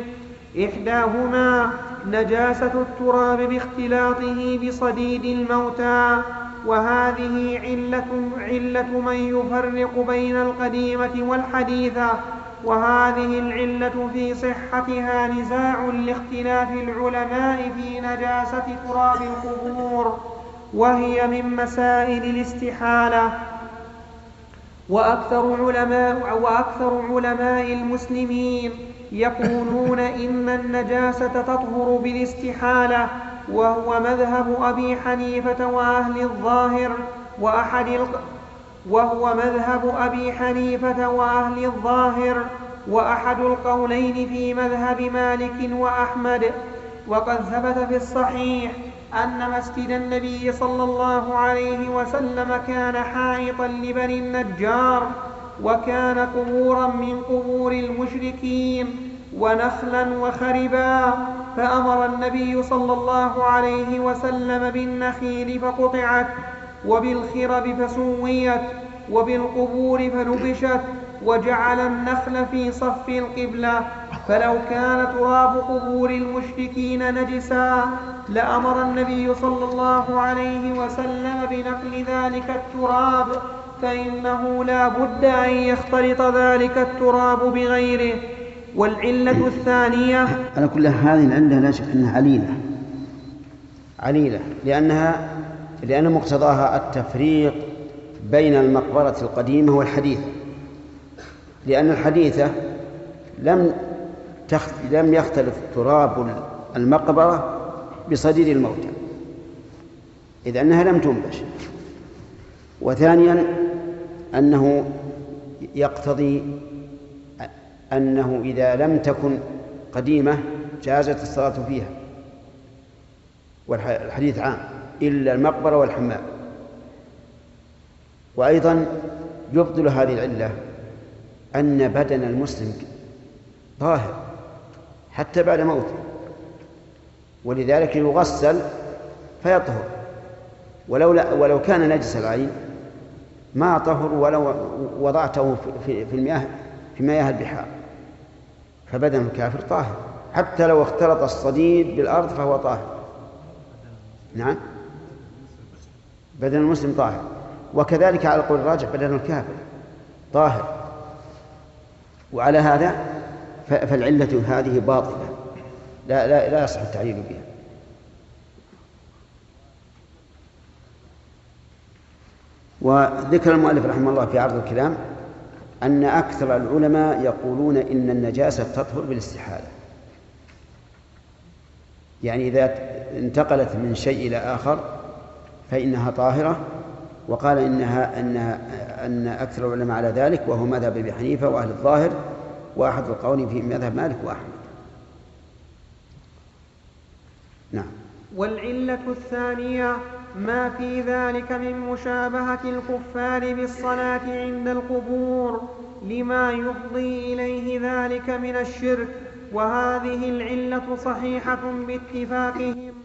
إحداهما نجاسة التراب باختلاطه بصديد الموتى وهذه علة, علة من يفرق بين القديمة والحديثة وهذه العلة في صحتها نزاع لاختلاف العلماء في نجاسة تراب القبور وهي من مسائل الاستحالة. وأكثر علماء وأكثر علماء المسلمين يقولون إن النجاسة تطهر بالاستحالة وهو مذهب أبي حنيفة وأهل الظاهر وأحد وهو مذهب أبي حنيفة وأهل الظاهر وأحد القولين في مذهب مالك وأحمد وقد ثبت في الصحيح أن مسجد النبي صلى الله عليه وسلم كان حائطا لبني النجار وكان قبورا من قبور المشركين ونخلا وخربا. فأمر النبي صلى الله عليه وسلم بالنخيل فقطعت وبالخرب فسويت وبالقبور فنبشت وجعل النخل في صف القبلة. فلو كان تراب قبور المشركين نجسا لأمر النبي صلى الله عليه وسلم بنقل ذلك التراب فإنه لا بد أن يختلط ذلك التراب بغيره. والعلة الثانية على كل هذه العلة لا شك أنها عليلة. عليلة لأنها لأن مقتضاها التفريق بين المقبرة القديمة والحديثة. لأن الحديثة لم تخت... لم يختلف تراب المقبرة بصديد الموتى. إذ أنها لم تنبش. وثانيا أنه يقتضي أنه إذا لم تكن قديمة جازت الصلاة فيها. والحديث عام. إلا المقبرة والحمام. وأيضا يبطل هذه العلة أن بدن المسلم طاهر حتى بعد موته ولذلك يغسل فيطهر. ولو ولو كان نجس العين ما طهر ولو وضعته في, في المياه في مياه البحار. فبدن الكافر طاهر. حتى لو اختلط الصديد بالأرض فهو طاهر. نعم. بدن المسلم طاهر. وكذلك على القول الراجح بدن الكافر طاهر. وعلى هذا فالعلة هذه باطلة. لا لا لا يصح التعليل بها. وذكر المؤلف رحمه الله في عرض الكلام أن أكثر العلماء يقولون إن النجاسة تطهر بالاستحالة. يعني إذا انتقلت من شيء إلى آخر فإنها طاهرة وقال إنها أن أن أكثر العلماء على ذلك وهو مذهب أبي حنيفة وأهل الظاهر وأحد القول في مذهب مالك وأحمد نعم. والعلة الثانية ما في ذلك من مشابهة الكفار بالصلاة عند القبور لما يفضي إليه ذلك من الشرك وهذه العلة صحيحة باتفاقهم